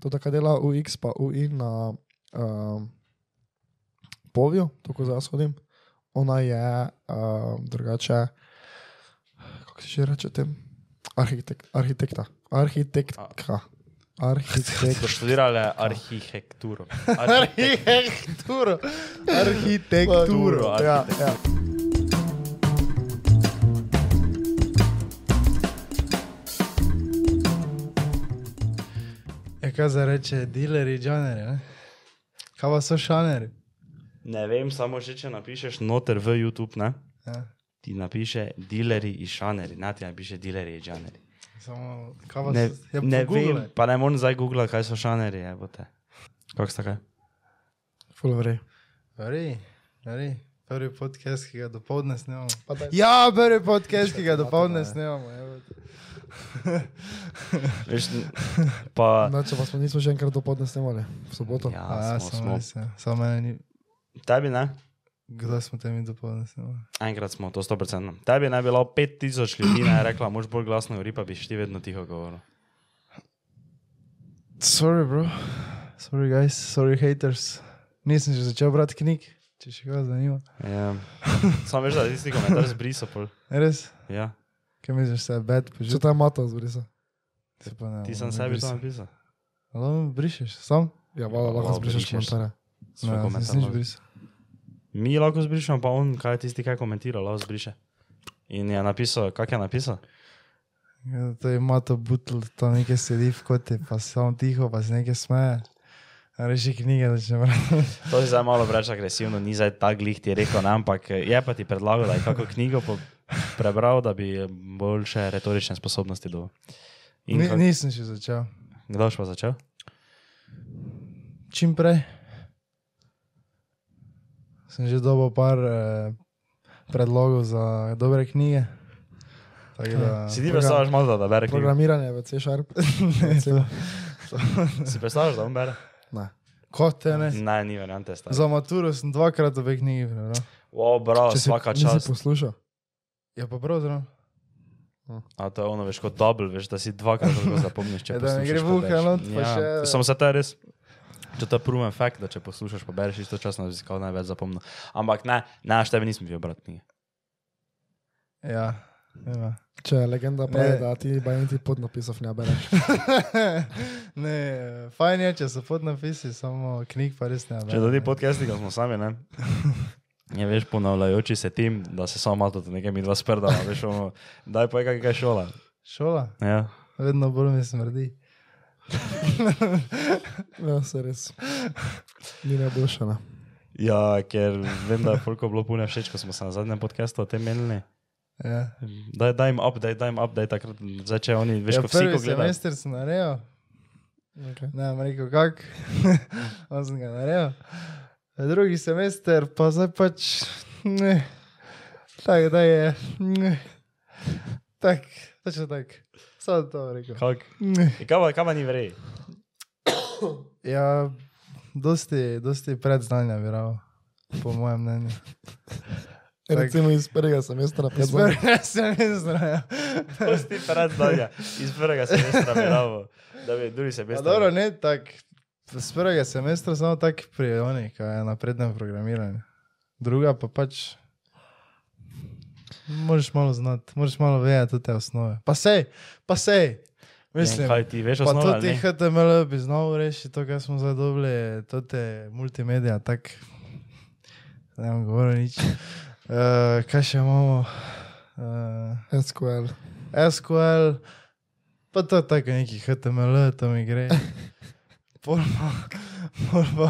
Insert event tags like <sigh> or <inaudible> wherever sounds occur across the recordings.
to tako dela UX pa UI na uh, Povju, tako zdaj jaz hodim. Ona je uh, drugače, kako se že reče tem? Arhitekt, arhitekta. Arhitektka. Arhitekt. Doštudirale <laughs> arhitekturo. Arhitekturo. Arhitekturo. Ja, ja. Kaj za reče, dileri, džaneri, ne? Kaj pa so šaneri? Ne vem, samo že če napišeš noter v YouTube, ne? Ja. Ti napiše dileri in šaneri, ne ti napiše dileri in šaneri. Samo, pa Ne, so, ja, ne pogooglaj. vem, pa ne morem zdaj googlati, kaj so šaneri. Kako sta kaj? Full vrej. Veri, veri. Prvi podcast, ki ga dopoledne snemamo. Pa daj. Ja, prvi podcast, ki ga dopoledne ne. snemamo. evo. <laughs> Veš, pa Znači, pa smo nismo že enkrat dopoledne snemali, v soboto. ja, A, smo, samo smo. res, ja. Samo mene ni. Tebi ne? Kdaj smo te mi dopoledne snemali? Enkrat smo, to 100%. Tebi bi bilo 5000 ljudi, ne je rekla, mož bolj glasno govori, pa bi ti vedno tiho govoril. Sorry, bro. Sorry, guys. Sorry, haters. Nisem že začel brati knjig, če še kaj zanima. Ja. Samo veš, da ti tisti komentar zbrisal. pol. Res? Ja. Kaj misliš, se je bed Že ta mata zbrisa. Se pa ne, Ti ne sem sebi to napisal. Alo, brišeš, sam? Ja, vala, lahko Malo zbrišeš brišeš. komentarje. Ne, komentar. nisem nič lahko. brisal. Mi lahko zbrišemo, pa on, kaj je tisti, kaj komentira, lahko zbriše. In je napisal, kak je napisal? Ja, to je mato butl, tam nekaj sedi v koti, pa samo tiho, pa se nekaj smeje. Reši knjige, da če brati. To si zdaj malo preveč agresivno, ni zdaj tak glih ti rekel, ne, ampak je pa ti predlagal, da je kako knjigo po, prebral, da bi boljše retorične sposobnosti dobil. Ni, kak- nisem še začel. Boš pa začel? Čim prej. Sem že dobil par eh, predlogov za dobre knjige. Da, <laughs> Si ti predstavljaš malo, da bere knjigo? Programiranje v C-Sharp. <laughs> Si predstavljaš, da on bere? Ne. kot te ne. Ne, ni variante. Za maturo sem dvakrat obe knjigi prebral. O, bro, svaka nisi čast. poslušal. Ja, pa prav zelo. A to je ono, veš, kot double, veš, da si dvakrat lahko zapomniš, če Ja, <laughs> da ne poslušaš, gre pa v uhe bereš. not, pa ja. še- Samo se je res. To je proven fakt, da če poslušaš, pa bereš istočasno, da si kao največ zapomnil. Ampak ne, ne, až tebe nisem videl brati knjige. Ja, ja. Če je legenda pravi, Ne. da ti bajni ti podnapisov ne bereš. <laughs> ne, fajn je, če so podnapisi, samo knjig pa res ne. Če tudi podcasti, ko smo sami, ne. <laughs> Je veš, ponavljajoči se tim, da se samo malo to nekaj mi dva sprdala, veš, ono, daj pa je kakšna šola. Šola, Ja. vedno bolj mi smrdi. <laughs> Ja, se res. Ni najboljša. Ne. ja, ker vem, da je Folko bilo puno všeč, ko smo se na zadnjem podcastu o tem menili. Ja. Daj, daj jim up, daj, jim up, daj takrat, zdaj če oni, veš, Ja, ko vsi, ko gledajo. semester sem naredil, Okay. ne vem rekel kak, on <laughs> sem ga naredil. Drugi semester pa zdaj pač, ne, tako da je, ne, tak, točno tak, samo to rekel. Kak? Ja, Kaj pa, pa ni vrej? Ja, dosti, dosti predznanja bi rao, po mojem mnenju. Tak. Recimo iz prvega semestra pred Iz prvega semestra, ja. Pusti pred znanja, iz prvega semestra bi ravo, da bi drugi Pa semester. dobro, ne tak, z prvega semestra samo tak pri oni, kaj je naprednem programiranju. Druga pa pač, moraš malo znati, moraš malo vedeti te osnove. Pa sej, pa sej, mislim. Ja, Kaj ti veš Pa osnove? to ti ne? HTML bi znal reči, to, kar smo zdaj dobili, to te multimedija, tak, ne bom govoril nič. Uh, <laughs> kaj še imamo? Uh, SQL. SQL, pa to je tako neki HTML, to mi gre. <laughs> Pol pa, pol pa,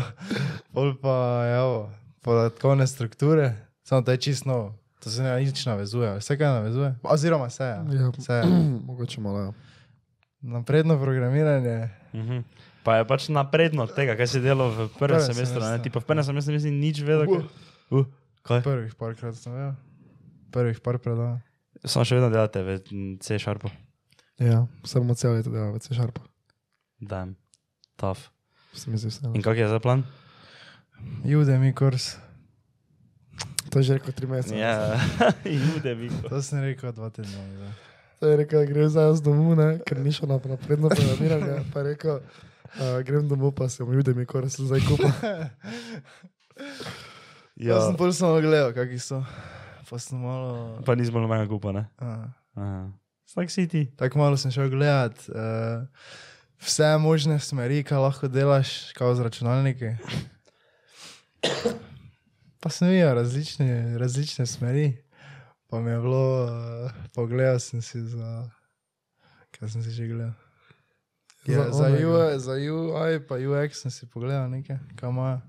pol pa je ovo, podatkovne strukture, samo to je čisto novo. To se ne nič navezuje, vse kaj navezuje. Oziroma se je. Ja, Vse je. <clears throat> mogoče malo. Ja. Napredno programiranje. Mhm. Pa je pač napredno od tega, kaj si delal v prvem semestru. ne? semestru. Ti pa v prvem semestru nisi nič vedel. kaj- Uh, kaj? Prvih parkrat sem vedel. Prvih par predavanj. Samo še vedno delate v C-Sharpu. ja, bomo celo leto delali v C-Sharpu. Damn, Se mi vse. In kak je za plan? Udemy kurs, To je že rekel tri mesece. Ja, <laughs> jude, Viko. to sem rekel dva tedna. nazaj. To je rekel, gre za jaz domov, ne, ker ni šel na napredno programiranje. Pa je rekel, Uh, grem domov, pa sem videl, mi kore se zdaj kupa. <laughs> Ja. Jaz sem bolj samo gledal, kakšni so. Pa sem malo. Pa nismo nobenega kupa, ne? Uh, Aha. Slag si ti. tako malo sem šel gledat. Uh, vse možne smeri, kaj lahko delaš, kao z računalniki. Pa sem videl različne, različne smeri. Pa mi je bilo, uh, pogledal sem si za. Kaj sem si že gledal? Ja, za, onega. UI, za UI, pa UX sem si pogledal nekaj, kam ima.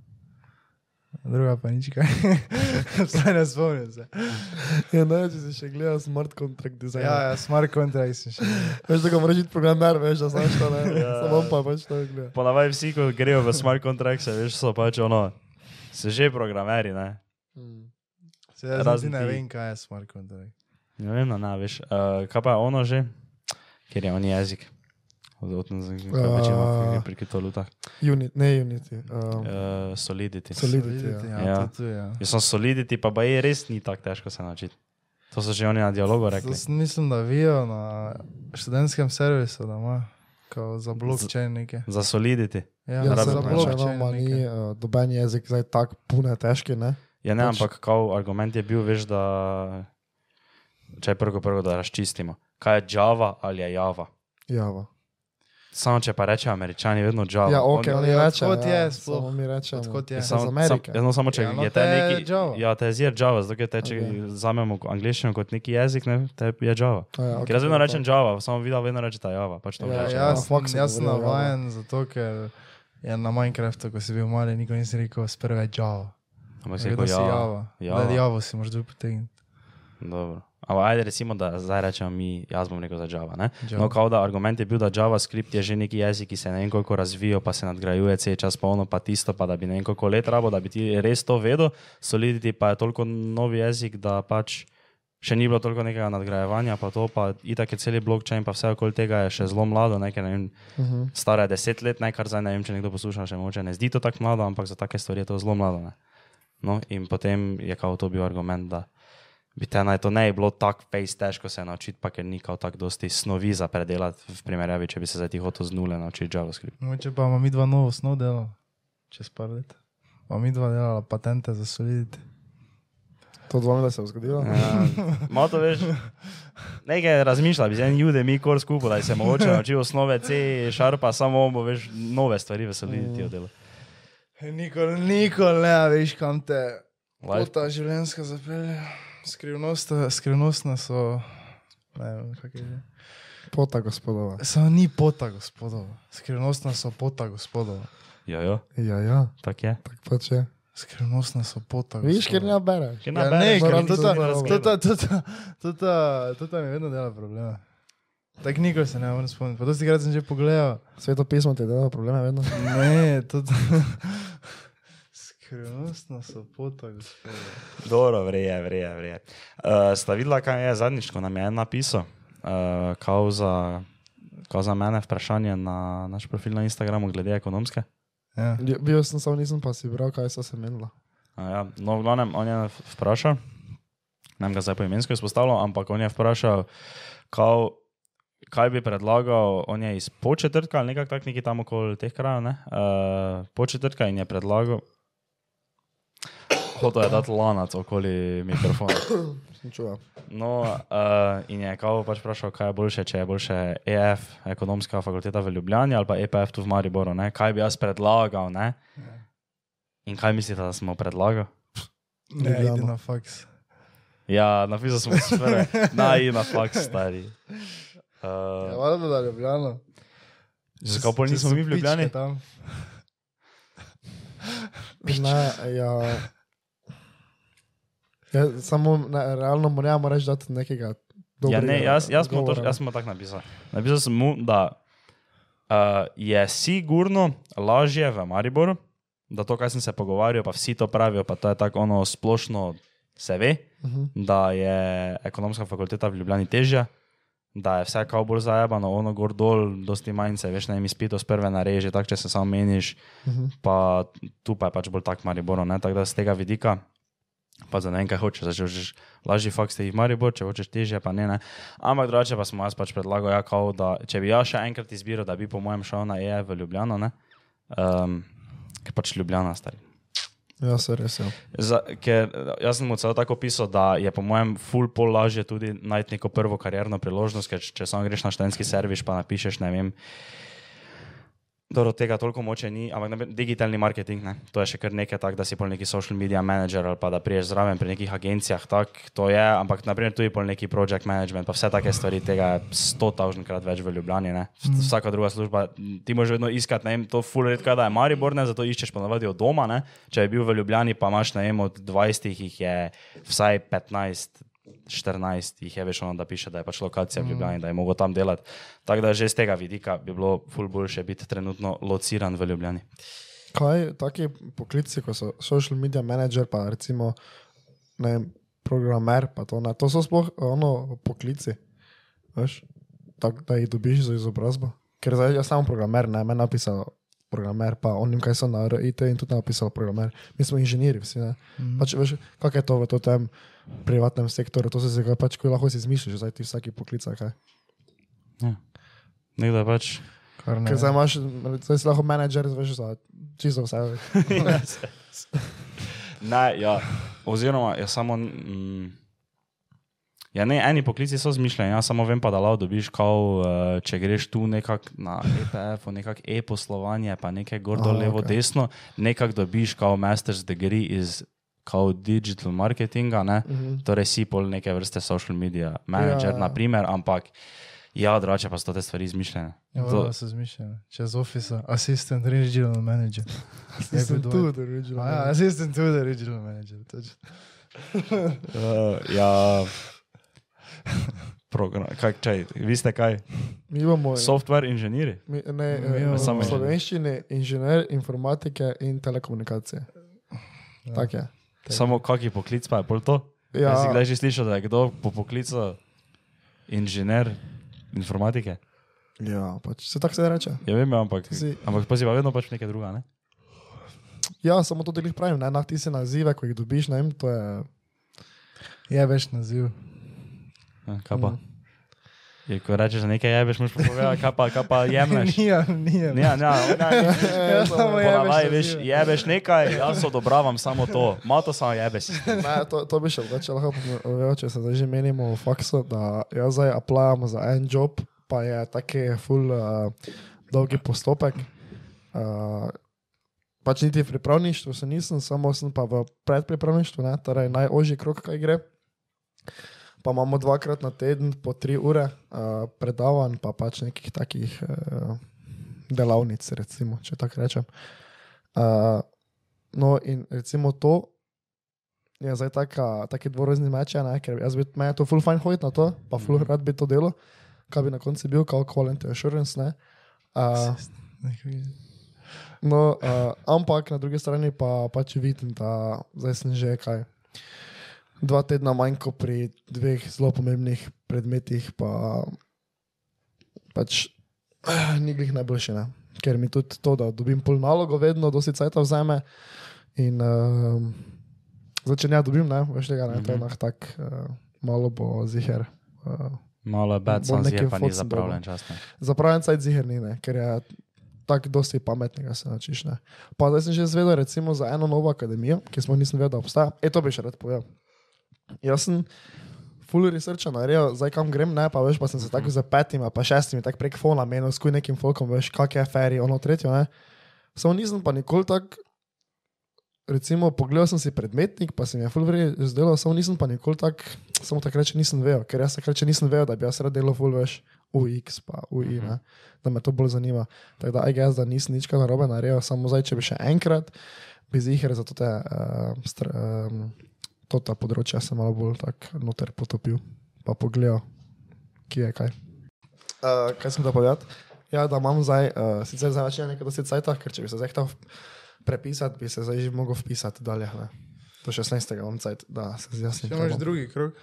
Druga pa nič kaj. <laughs> Zdaj ne spomnim se. Ja, ne, če si še gledal smart contract design. Ja, ja, smart contract sem še. Veš, da ga moraš biti programer, veš, da znaš to, ne. Ja. Samo on pa pač to gleda. Ponavadi vsi, ko grejo v smart contracts, veš, so pač ono, so že programeri, ne? Mm. Se jaz Razen niti ne vem, kaj je smart contract. Ne vem, no, ne, veš. Uh, kaj pa je ono že, ker je on jezik. Odotno, pa če ima Ah. pri kriptolutah. Unit, ne Unity. Um, Uh, solidity. Solidity, ja. ja. Ja. To, to, ja. Jaz sem solidity, pa ba je res ni tako težko se naučiti. To so že oni na dialogu rekli. sem- mislim, da vijo na študentskem servisu, da ima za blockchain nekaj. Za solidity. Ja, Ja, za blockchain ni uh, doben jezik zdaj tako pune težki, ne? Ja, ne, Pač- ampak kao argument je bil, veš, da če je prvo, prvo, da razčistimo. Kaj je Java ali je Java? Java. Samo če pa rečejo američani, vedno Java. Ja, ok, Oni- oni ja, rečejo. odkot ja, je sploh? Mi rečemo. Odkot je? Ja, Samo, sam, Amerike. ja, no, samo če Ja, no, je te neki. Java. Ja, te je zir Java, zato ker te, če Ok. vzamemo angliščino kot neki jezik, ne, te je Java. Ja, ok, Ker jaz vedno rečem Java, samo videl vedno rečete Java. Pač to Ja, Ja, rečem. jaz, Fox je jaz sem ja. navajen zato, ker je na Minecraftu, ko si bil mali, nikoli nisi rekel sprve Java. Ampak si rekel Java. Java. Java. Java si moraš potegniti. Dobro. Ampak ajde recimo, da zdaj rečemo mi, jaz bom rekel za Java. Ne? Java. No, kao da argument je bil, da JavaScript je že neki jezik, ki se ne vem koliko razvija, pa se nadgrajuje cel čas polno, pa tisto, pa da bi ne vem koliko let rabo, da bi ti res to vedel. Solidity pa je toliko nov jezik, da pač še ni bilo toliko nekega nadgrajevanja, pa to pa itak je celi blockchain, pa vse okoli tega je še zelo mlado, nekaj ne vem, Uh -huh. stara je deset let, ne, kar zdaj ne vem, če nekdo posluša, še moče ne zdi to tako mlado, ampak za take stvari je to zelo mlado. Ne. No, in potem je kao to bil argument, da bi te naj to ne bi bilo tako face težko se naučiti, pa ker ni kao tako dosti snovi za predelati v primerjavi, če bi se zdaj hotel z nule naučiti JavaScript. Mogoče pa imamo mi dva novo snov delala, čez par let. Imamo mi dva delala patente za solidity. To dvomim, da se je zgodilo. Ja, malo to veš, nekaj razmišlja, bi z en jude mi kor skupaj, da se mogoče nauči osnove C, šarpa, samo on bo veš nove stvari v Solidity Mm. delal. Nikoli, nikoli ne veš, kam te Life- pota življenjska zapelje. Skrivnostna, skrivnostna so, ne vem, kak je že. Pota gospodova. Samo ni pota, gospodova. Skrivnostna so pota, gospodova. Ja, ja, Ja, ja, tako je. tako pač je. Skrivnostna so pota. Vidiš, ker ne bereš. Ja, ne, ker to to razgledati. ta, to ta mi vedno dela probleme. Tako nikoli se ne morem spomniti. Pa to si krat sem že pogledal. Sveto pismo ti dela probleme vedno. Ne, to Skrivnostna so pota, gospodova. Dobro, vreje, vreje, vreje. Uh, sta videla, kaj je zadnjič, ko nam je en napisal, uh, kao, za, kao za mene vprašanje na naš profil na Instagramu glede ekonomske. Ja. Ja, Bil sem samo nisem pa si bral, kaj so se menila. Uh, ja, no, v glavnem, on je vprašal, ne vem ga zdaj po imensko izpostavljal, ampak on je vprašal, kao, kaj bi predlagal, on je iz početrtka ali nekako tak, neki tam okoli teh krajev, ne, uh, početrtka in je predlagal, hotel je dati lanac okoli mikrofona. <coughs> No, uh, in je kao pač vprašal, kaj je boljše, če je boljše EF, ekonomska fakulteta v Ljubljani ali pa EPF tu v Mariboru, ne? kaj bi jaz predlagal. Ne? In kaj mislite, da smo predlagali? Ne, idi Ljubljano. na faks. Ja, napisal sem sfere, naj na faks stari. Ja, Uh, valjda, da Ljubljano. Zakaj pol Če nismo mi v Ljubljani? Tam. Ne, ja. Ja samo ne, realno moramo reči, da ti nekega Ja, ne, jaz, jaz, smo to, jaz smo tako napisali. Napisal sem mu, da uh, je sigurno lažje v Mariboru, da to, kar sem se pogovarjal, pa vsi to pravijo, pa to je tako ono splošno se ve, Uh -huh. da je ekonomska fakulteta v Ljubljani težja, da je vse kao bolj zajabano, ono gor dol, dosti manj se, veš, ne vem, izpito z prve nareže, tako če se samo meniš, Uh -huh. pa tu pa je pač bolj tak Mariboru, ne, tako da z tega vidika Pa za ne vem, kaj hočeš, zdaj, če hočeš lažji faks, ti v Maribor, če hočeš težje, pa ne. ne. Ampak drugače pa smo jaz pač predlagal, ja, kao, da če bi jaz še enkrat izbiral, da bi po mojem šel na EE v Ljubljano, ne. Um, ker pač Ljubljana stari. Ja, se res je. Za, ker jaz sem mu celo tako pisal, da je po mojem full pol lažje tudi najti neko prvo karjerno priložnost, ker če, če samo greš na študentski servis, pa napišeš, ne vem, Dobro, tega toliko moče ni, ampak digitalni marketing, ne? to je še kar nekaj tak, da si pol neki social media manager ali pa da priješ zraven pri nekih agencijah, tak, to je, ampak naprimer tu je pol neki project management, pa vse take stvari, tega je sto tavžnkrat več v Ljubljani, ne? Mhm. Vsaka druga služba, ti moraš vedno iskati, ne vem, to full redka, da je Maribor, ne, zato iščeš ponavadi od doma, ne? Če je bil v Ljubljani, pa imaš, ne vem, od 20 jih je vsaj 15 14 jih je več ono, da piše, da je pač lokacija v Ljubljani, da je mogo tam delati. Tako da že z tega vidika bi bilo ful boljše biti trenutno lociran v Ljubljani. Kaj taki poklici, kot so social media manager, pa recimo ne vem, programer, pa to, ne, to so sploh ono poklici, veš, tak, da jih dobiš za izobrazbo. Ker zdaj jaz sem programer, ne, meni napisal programer, pa on jim kaj so na RIT in tudi napisal programer. Mi smo inženirji vsi, ne. Mm. Pač, veš, kak je to v tem privatnem sektorju, to se zdaj pač, ko lahko si izmisliš, zdaj ti vsaki poklic, kaj. Ja. Nekdo pač. Kar ne. Ker zdaj imaš, zdaj si lahko menedžer, veš, za čisto vse. <laughs> ne, ja, oziroma je samo. Mm, Ja, ne, eni poklici so zmišljeni, jaz samo vem pa, da lahko dobiš, kao, eh, če greš tu nekako na EPF, nekako e-poslovanje, pa nekaj gor dol, levo, okej. desno, nekako dobiš kao master's degree iz kao digital marketinga, ne? Mhm. torej si pol neke vrste social media manager, Ja. ja. naprimer, ampak ja, drugače pa so te stvari izmišljene. Ja, To- to so zmišljene. Čez office, assistant regional manager. Sem Every tu, dvojk. da rečem. A ja, assistant to the regional manager. Uh, <laughs> ja, <laughs> program, kaj, čaj, vi ste kaj? Mi imamo Software inženirji? mi, ne, Mi eh, imamo- Samo slovenščini inženir informatike in telekomunikacije. Ja. Tak je. Samo kaki poklic pa je pol to? Ja. Si Ja, kdaj že slišal, da je kdo po poklicu inženir informatike? ja pač se tako se reče. Ja, vem, ampak, Si- ampak pa si pa vedno pač nekaj druga, ne? Ja, samo to delih pravim, ne, na ti se nazive, ko jih dobiš, ne vem, to je. Je več naziv. Ja, Kaj pa? Je, ko rečeš, da nekaj jebeš, pa povedati, kaj pa, kaj pa jemlješ. <laughs> Nija, nija. Ja, ja, ja, Ja, <laughs> samo jebeš veš, jebeš nekaj, jaz odobravam samo to. Malo to samo jebeš. <laughs> Ne, to, to bi še več lahko povedal, če se zdaj že menimo v faksu, da jaz zdaj aplajam za en job, pa je taki full uh, dolgi postopek. Uh, pač niti v pripravništvu se nisem, samo sem pa v predpripravništvu, ne, torej najožji krok, kaj gre. Pa imamo dvakrat na teden po tri ure uh, predavanj, pa pač nekih takih uh, delavnic, recimo, če tako rečem. Uh, no, in recimo to je zdaj taka, taki dvorozni meč, ne, ker jaz bi, je to full fine hoditi na to, pa full rad bi to delo, kaj bi na koncu bil, kao quality assurance, ne. Uh, no, uh, ampak na drugi strani pa pač vidim, da zdaj sem že kaj. Dva tedna manj kot pri dveh zelo pomembnih predmetih, pa pač eh, ni glih najboljše. Ne? Ker mi tudi to, da dobim pol nalogo, vedno dosti cajta vzame. In uh, če ne dobim, ne, veš tega, ne, to je Mhm. nah tak, uh, malo bo ziher. Uh, Malo bad, Bolj sam zje pa ni zapravljen čas. ne. Zapravljen cajt ziher ni, ne, ker je tako dosti pametnega se naučiš. Ne. Pa zdaj sem že zvedel recimo za eno novo akademijo, ki smo nisem vedel, da obstaja. E, to bi še rad povedal. Jaz sem full researcha naredil, zdaj kam grem, ne, pa veš, pa sem se tako za petimi, pa šestimi, tako prek fona menil, skuj nekim folkom, veš, kak je feri, ono tretjo, ne. Samo nisem pa nikoli tako, recimo, pogledal sem si predmetnik, pa se mi je full vri zdelo, samo nisem pa nikoli tako, samo takrat še nisem vedel, ker jaz takrat še nisem vedel, da bi jaz rad delal full, veš, UX pa UI, ne, da me to bolj zanima. Tako da, aj jaz, da nisem nič kaj narobe naredil, samo zdaj, če bi še enkrat, bi ziher za to te, uh, str, um, to ta področja se malo bolj tako noter potopil, pa pogledal, kje je kaj. Uh, kaj sem da povedati? Ja, da imam zdaj, uh, sicer zdaj več ne nekaj dosti cajta, ker če bi se zdaj hotel prepisati, bi se zdaj že mogel vpisati dalje. Ne? Do 16. imam cajt, da se zjasnim. Če imaš drugi krok.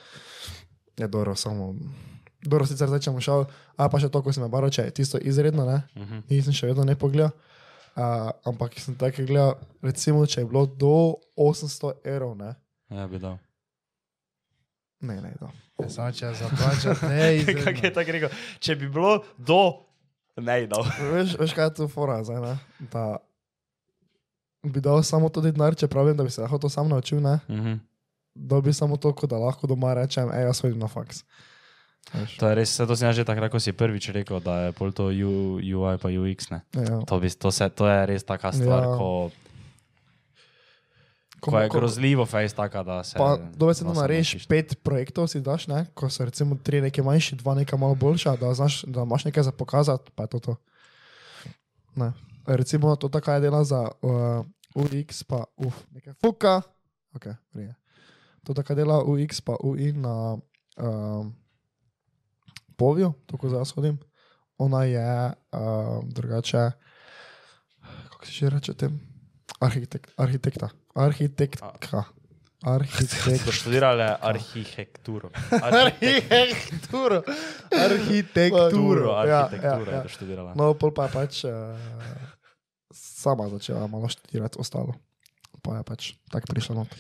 Je dobro, samo. Dobro, sicer zdaj če bom šel, a pa še to, ko sem baro, če je tisto izredno, ne? Mhm. Nisem še vedno ne pogledal. Uh, ampak sem tako gledal, recimo, če je bilo do 800 evrov, ne? Ja, bi dal. Ne, ne, da. Ja, samo če zaplačati, ne, <laughs> Kako je tako rekel? Če bi bilo do, ne, dal. <laughs> Veš, veš kaj je to fora, zdaj, ne? Da bi dal samo to denar, če pravim, da bi se lahko to sam naučil, ne? Mhm. Da bi samo to, da lahko doma rečem, ej, jaz hodim na faks. Veš? To je res, to sem jaz že takrat, ko si prvič rekel, da je pol to U, UI pa UX. Ne. Ja. To, bi, to, se, to je res taka stvar, Ja. ja. ko, Ko- ko je ko- grozljivo face taka, da se... Pa, dobe se da to narediš, pet projektov si daš, ne? ko so recimo tri neke manjši, dva neka malo boljša, da, znaš, da imaš nekaj za pokazati, pa je to to. Ne. Recimo to tako je dela za uh, UX, pa uf, nekaj fuka. Okay, prije. to tako dela UX, pa UI na um, Povju, tako zdaj hodim. Ona je um, drugače, kako se že reče tem? Arhitekt, arhitekta. Arhitektka. Arhitekt. So študirale arhitekturo. Arhitekturo. Arhitekturo. Arhitekturo, Ja, ja, ja. je študirala. No, pol pa je pač uh, sama začela malo študirati ostalo. Pa je pač tako prišla not.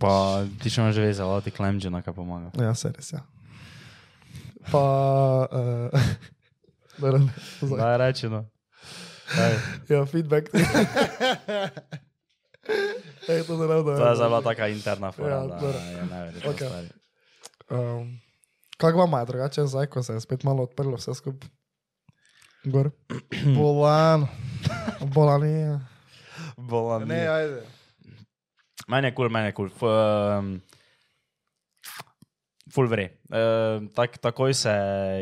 Pa ti še imaš že vezalo, ti klemđena, kaj pomaga. Ja, se res, ja. Pa, uh, Daj reči, no. Daj. ja, feedback. <laughs> Ej, to <clears throat> ne vem, da To je zdaj bila taka interna Ja, fora, da dobro. je najverjetneje Okej. stvari. Um, kako vam je drugače zdaj, ko se je spet malo odprlo vse skupaj? Gor. Bolan. Bolani je. Bolan. Ne, ajde. Meni je kul, cool, meni je kul. Cool. Um, Ful vre. Uh, tak, takoj se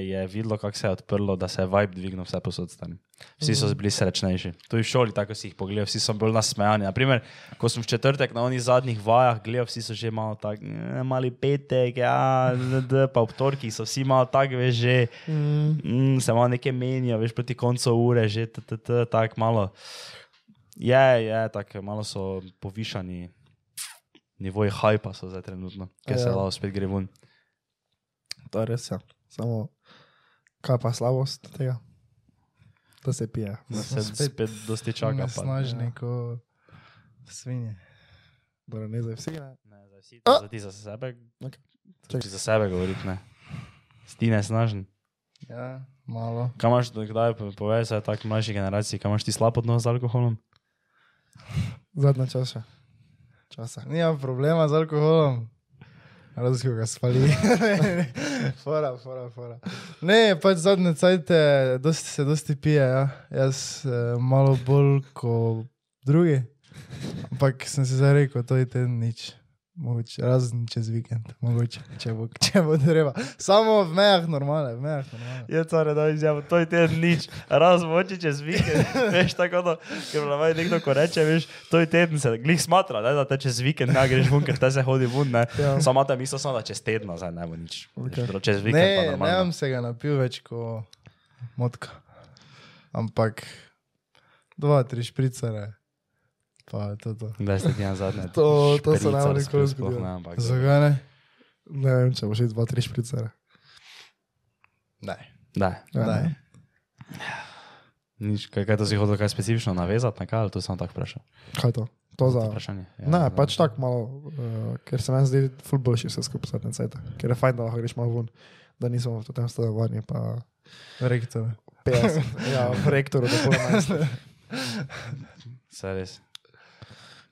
je videlo, kako se je odprlo, da se je vibe dvignil vse posod stane. Vsi so bili srečnejši. Tudi v šoli, tako si jih pogledal, vsi so bili nasmejani. Naprimer, ko sem v četrtek na onih zadnjih vajah gledal, vsi so že malo tako, "Eh, mali petek, ja, d, pa ob torkih so vsi malo tako, veš, že Mm, mm, se malo nekaj menijo, veš, proti koncu ure, že tako malo. Je, je, tako malo so povišani. Nivoji hajpa so zdaj trenutno, ker se Ja. lahko spet gre ven. To je res, ja. Samo, kaj pa slabost tega? Da se pije. Da Smo se spet spet dosti čaka. pa- Snažni, ko svinje. Dobro, ne za vsi, ne. Ne, za vsi, A! za ti za sebe. Okej. Če za sebe govoriti, ne. Stine snažen. Ja, malo. Kaj imaš, kdaj povej se tako mlajši generaciji, kaj imaš ti slab odnos z alkoholom? Zadnja časa. Časa. Nimam problema z alkoholom. Razgo ga spali. <laughs> fora, fora, fora. Ne, pač zadnje cajte, dosti se dosti pije, ja. Jaz eh, malo bolj kot drugi. Ampak sem si zdaj rekel, to je ten nič. Mogoče, razen čez vikend, mogoče, če bo, če bo treba. Samo v mejah normale, v mejah normale. Je to redno izjavo, to je teden nič, razmoči čez vikend. <laughs> veš, tako da, ker navaja nekdo, ko reče, veš, to je teden se, glih smatra, ne, da te čez vikend ne greš ven, ker te se hodi ven, ne. Ja. Samo te misliš, da čez teden zdaj ne bo nič. Okay. Čez vikend pa Ne, ne normalno. bom se ga napil več kot motka. Ampak dva, tri špricare. Pa to to. Kdaj ste ti na zadnje? <laughs> To- to se ne bo špricar nikoli zgodilo. ne, ampak- Zakaj ne? Ne vem, če bo še dva, tri špricare. Ne. Da, Ja, Ne. ne. nič, kaj, kaj to si hodil kaj specifično navezati, na kaj, ali to sem tako vprašal? Kaj je to? To za... Vprašanje. Ja, Ne, za- pač tako malo, uh, ker se meni zdi ful boljši vse skupaj zadnje cajt. Ker je fajn, da lahko greš malo ven, da nismo v tem stanovanju, pa Rektor. 50. ja, v rektoru, da pol <laughs> Saj res.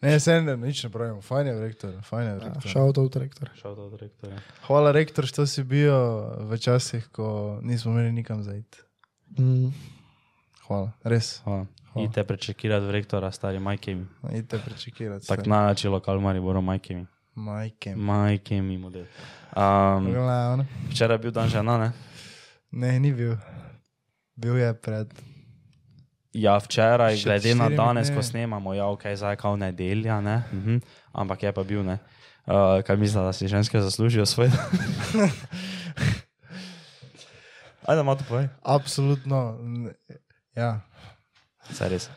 Ne, se ne, nič ne pravimo. Fajn je v rektoru, fajn je v rektoru. Shout out rektor. Šel to od rektorja. Hvala rektor, što si bil v časih, ko nismo imeli nikam zaiti. Mm. Hvala, res. Hvala. Hvala. Idite prečekirati v rektora, stari majke mi. Idite prečekirati. Tako najlačji lokal Mariboro, majke mi. Majke. Majke mi model. Um, Glavno. včeraj je bil dan žena, ne? Ne, ni bil. Bil je pred. Ja, včeraj, Še glede na danes, ko dnevi. snemamo, ja, ok, zdaj je kao nedelja, ne? Mhm. Ampak je pa bil, ne? Uh, kaj misliš, da si ženske zaslužijo svoj dan? <laughs> Ajde, malo to povej. Absolutno. Ja. Saj res.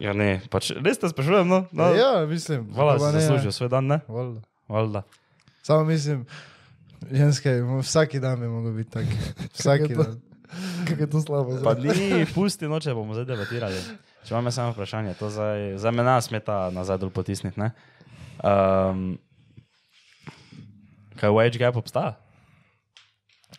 Ja, ne, pač res te sprašujem, no? no Ja, mislim. Hvala, da si ne, zaslužijo svoj dan, ne? Valjda. Valjda. Samo mislim, ženske, vsak dan bi mogel biti tak. <laughs> Vsak dan. Kako je to slabo? Pa zdaj? ni, pusti noče, bomo zdaj debatirali. Če imam samo vprašanje, to zdaj, za mene smeta nazaj dol potisniti, ne? Um, Kaj wage gap obstaja?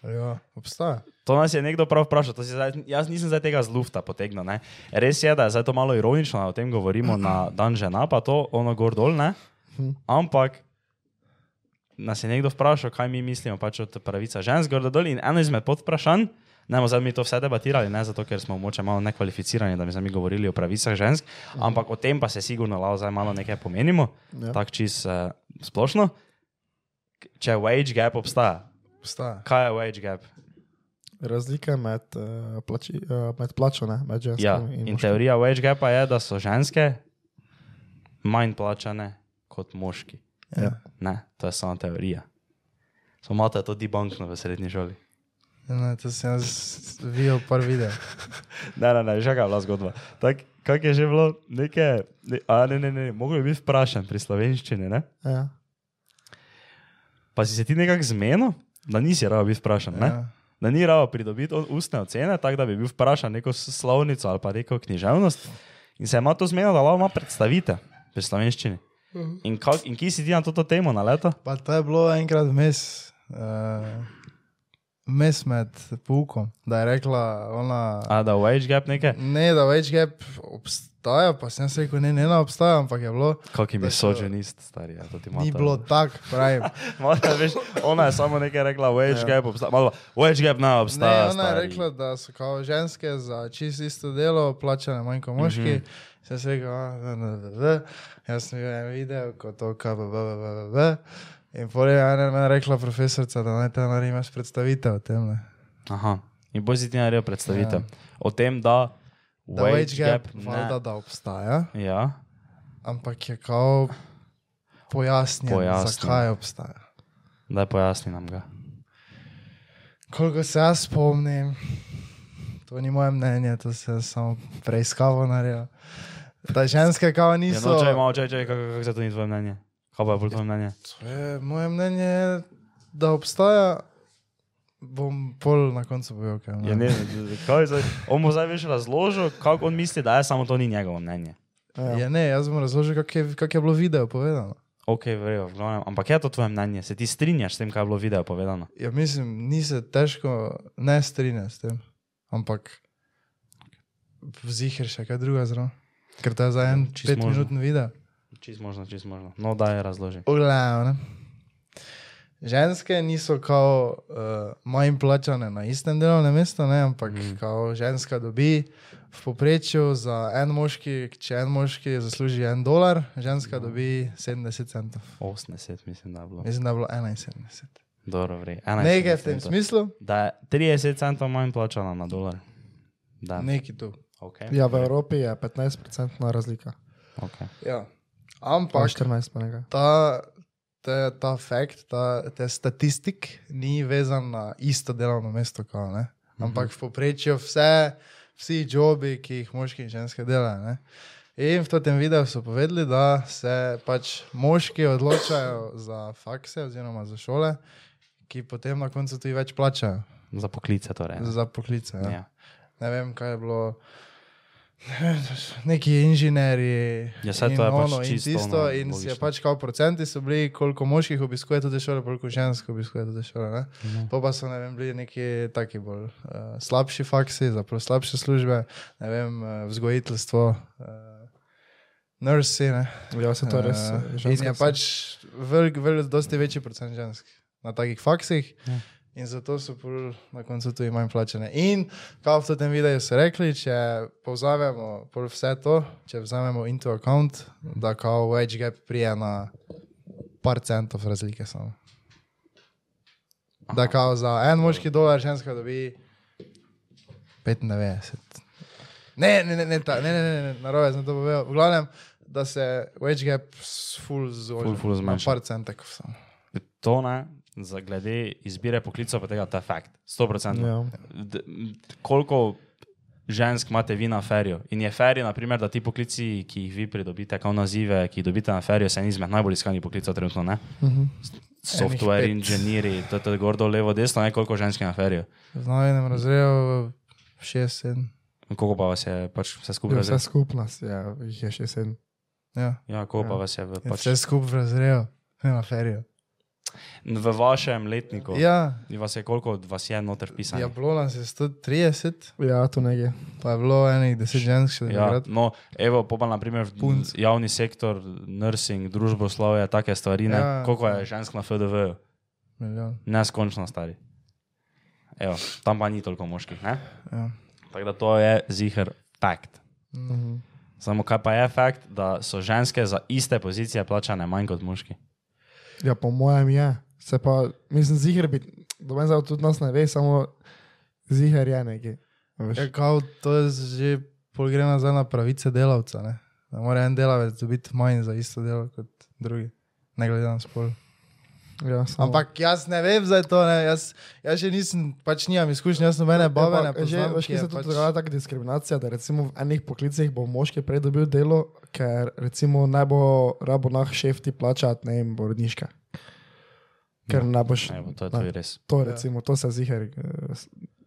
Ja, obstaja. To nas je nekdo prav vprašal, zdaj, jaz nisem zdaj tega z lufta potegnil. Ne? Res je, da je zdaj to malo ironično, o tem govorimo na dan žena, pa to ono gor dol, ne? ampak nas je nekdo vprašal, kaj mi mislimo pač od pravica žensk gor dol in eno izmed podvprašanj, ne bomo zdaj mi to vse debatirali, ne zato, ker smo moče malo nekvalificirani, da bi zdaj mi govorili o pravicah žensk, ampak o tem pa se sigurno lahko zdaj malo nekaj pomenimo, Ja. tako čist uh, splošno. Če wage gap obstaja, obstaja. kaj je wage gap? Razlike med, uh, plači, uh, med plačo, ne? med ženskami Ja, in in teorija wage gapa je, da so ženske manj plačane kot moški. Ja. Ne, to je samo teorija. Samo imate to debunkno v srednji šoli. Ne, to sem jaz videl par video. <laughs> Ne, ne, ne, že kaj je bila zgodba. Tak, kak je že bilo, neke, ne, a ne, ne, ne, mogoče bi biti vprašan pri slovenščini, ne? Ja. Pa si se ti nekako zmenil, da nisi rado biti vprašan, ne? Ja. Da ni rado pridobiti ustne ocene, tako da bi bil vprašan neko slovnico ali pa neko književnost. In se je ima to zmenil, da ima predstavite pri slovenščini. In, kak, in kje si ti na to temo na leto? Pa to je bilo enkrat vmes, uh, vmes med poukom, da je rekla ona. A da wage gap nekaj? Ne, da več gap obstaja, pa sem rekel, ne, ne, ne obstaja, ampak je bilo. Kak je Da so- misoženist, stari, ja, to ti ima. Ni bilo tako, pravim. <laughs> Malo, veš, ona je samo nekaj rekla, wage Ja. gap obstaja. Malo, wage gap ne Ne, obstaja. ona je stari. rekla, da so kao ženske za čisto isto delo plačane manj kot moški. Mm -hmm. Sem se rekel, a, da, da, da, da. jaz sem videl en video, kot to, kaj bo, bo, bo, bo. In potem je ena rekla profesorica, da naj te narimaš predstavitev o tem. Ne. Aha. In bolj si ti naredil predstavitev. Ja. O tem, da Da wage gap, valjda, ne. da obstaja, Ja, ampak je kao pojasnjen, Pojasnjen. zakaj obstaja. da pojasni nam ga. Koliko se jaz spomnim, to ni moje mnenje, to se samo preiskavo naredil. Da ženske kao Ja, niso. no, čaj, malo, čaj, čaj, kako, kako se to ni tvoje mnenje? Kaj pa je bolj tvoje mnenje? To je moje mnenje, da obstaja. Bom pol na koncu povedal, kaj Ja, ne, kaj zdaj? On bo zdaj več razložil, kako on misli, da je samo to ni njegovo mnenje. Ja. Ja, ne, jaz bom razložil, kako je, kak je bilo video povedano. Ok, vrejo, v glavnem. Ampak je to tvoje mnenje? Se ti strinjaš s tem, kaj je bilo v videu povedano? Ja, mislim, ni se težko ne strinjati s tem, ampak vzihir še kaj druga zraven. Ker to je za en Čisto možno. petminutni video. Čist možno, čist možno. No, daj razloži. V glavnem. Ženske niso kao uh, manj plačane na istem delovnem mestu, ne, ampak mm. kao ženska dobi v povprečju za en moški, če en moški zasluži en dolar, ženska dobi 70 centov. 80, mislim, da je bilo. Mislim, da je bilo 71. Dobro, vrej. Nekaj v tem smislu, Da je 30 centov manj plačana na dolar. Da. neki tu. Okay. ja, v Evropi je 15% razlika. Okay. Ja. Pa Ampak 14 pa nekaj. ta, ta, ta fakt, ta, ta statistik ni vezan na isto delovno mesto, kao, ne? ampak v povprečju vse, vsi jobi, ki jih moški in ženske delajo. Ne? In v tem videu so povedali, da se pač moški odločajo za fakse oziroma za šole, ki potem na koncu tudi več plačajo Za poklice torej. ne? za poklice. Ja. Ja. Ne vem, kaj je bilo. <laughs> Neki inženirji. Ja, in to je pač ono in čisto tisto, ono in si je logično. pač kao procenti so bili, koliko moških obiskuje te šole, koliko žensk obiskuje te šole. Ne? Mhm. Po pa so ne vem, bili neki taki bolj uh, slabši faksi, zapravo slabše službe, ne vem, uh, vzgojiteljstvo, uh, nursi. Ne? Ja, se to res. Eh, in je pač velik, velik, dosti večji procent žensk na takih faksih. Ja. In zato so na koncu tudi manj plačene. In, kot v tem videu so rekli, če povzamemo vse to, če vzamemo into account, da kao wage gap prije na par centov razlike samo. Da kao za en moški dolar ženska dobi 95. Ne, ne, ne, ne, ta, ne, ne, ne, ne narobe sem to povedal. V glavnem, da se wage gap s full zgodi. Ful, ful Na zmanjša. par centekov samo. To ne, za glede izbire poklicov, pa tega, to je fakt. 100%. Ja. D- koliko žensk imate vi na feriju? In je ferij, naprimer, da ti poklici, ki jih vi pridobite, kao nazive, ki jih dobite na feriju, so en izmed najbolj iskanih poklicov trenutno, ne? Mhm. Software pet. inženirji, to je gordo, levo, desno, ne koliko žensk je na feriju. V novinem razredu 6-7. Koliko pa vas je pač vse skupaj? Ja? Vse skupnost, ja, jih je še sedem. Ja. Ja, koliko pa Ja. vas je v pač... Vse skupaj v razredu, ne na ferijo. V vašem letniku. Ja, Vas je koliko od vas je noter ja, pisano? bilo nas je 130, Ja, tu nekje. pa je bilo enih 10 žensk še Ja, takrat. no, evo, pa pa naprimer Punc. javni sektor, nursing, družboslovje, take stvari. Ne? Ja. Koliko je žensk na FDV? Milijon. Neskončno stari. Evo, tam pa ni toliko moških. Ne? Ja. Tako da to je ziger fakt. Mhm. Samo kaj pa je fakt, da so ženske za iste pozicije plačane manj kot moški. Ja, po mojem je. Se pa, mislim, ziger bi, doben zdaj tudi nas ne ve, samo ziger je veš. Ja, kao, to je že pol gre nazaj na pravice delavca. Ne? Da mora en delavec dobiti manj za isto delo kot drugi, ne glede na spol. Ja, samo- Ampak jaz ne vem za to, ne? Jaz, jaz še nisem, pač nimam izkušnje, jaz nobene ne Ja, pa, že, poznam. veš, ki kje je se tudi pač- dogaja taka diskriminacija, da recimo v enih poklicih bo moški prej dobil delo, ker recimo ne bo rabo nah šef ti plačati, ne vem, porodniške. Ker ne boš. Evo, to je ne. tudi res. To, Ja. recimo, to se ziger, eh,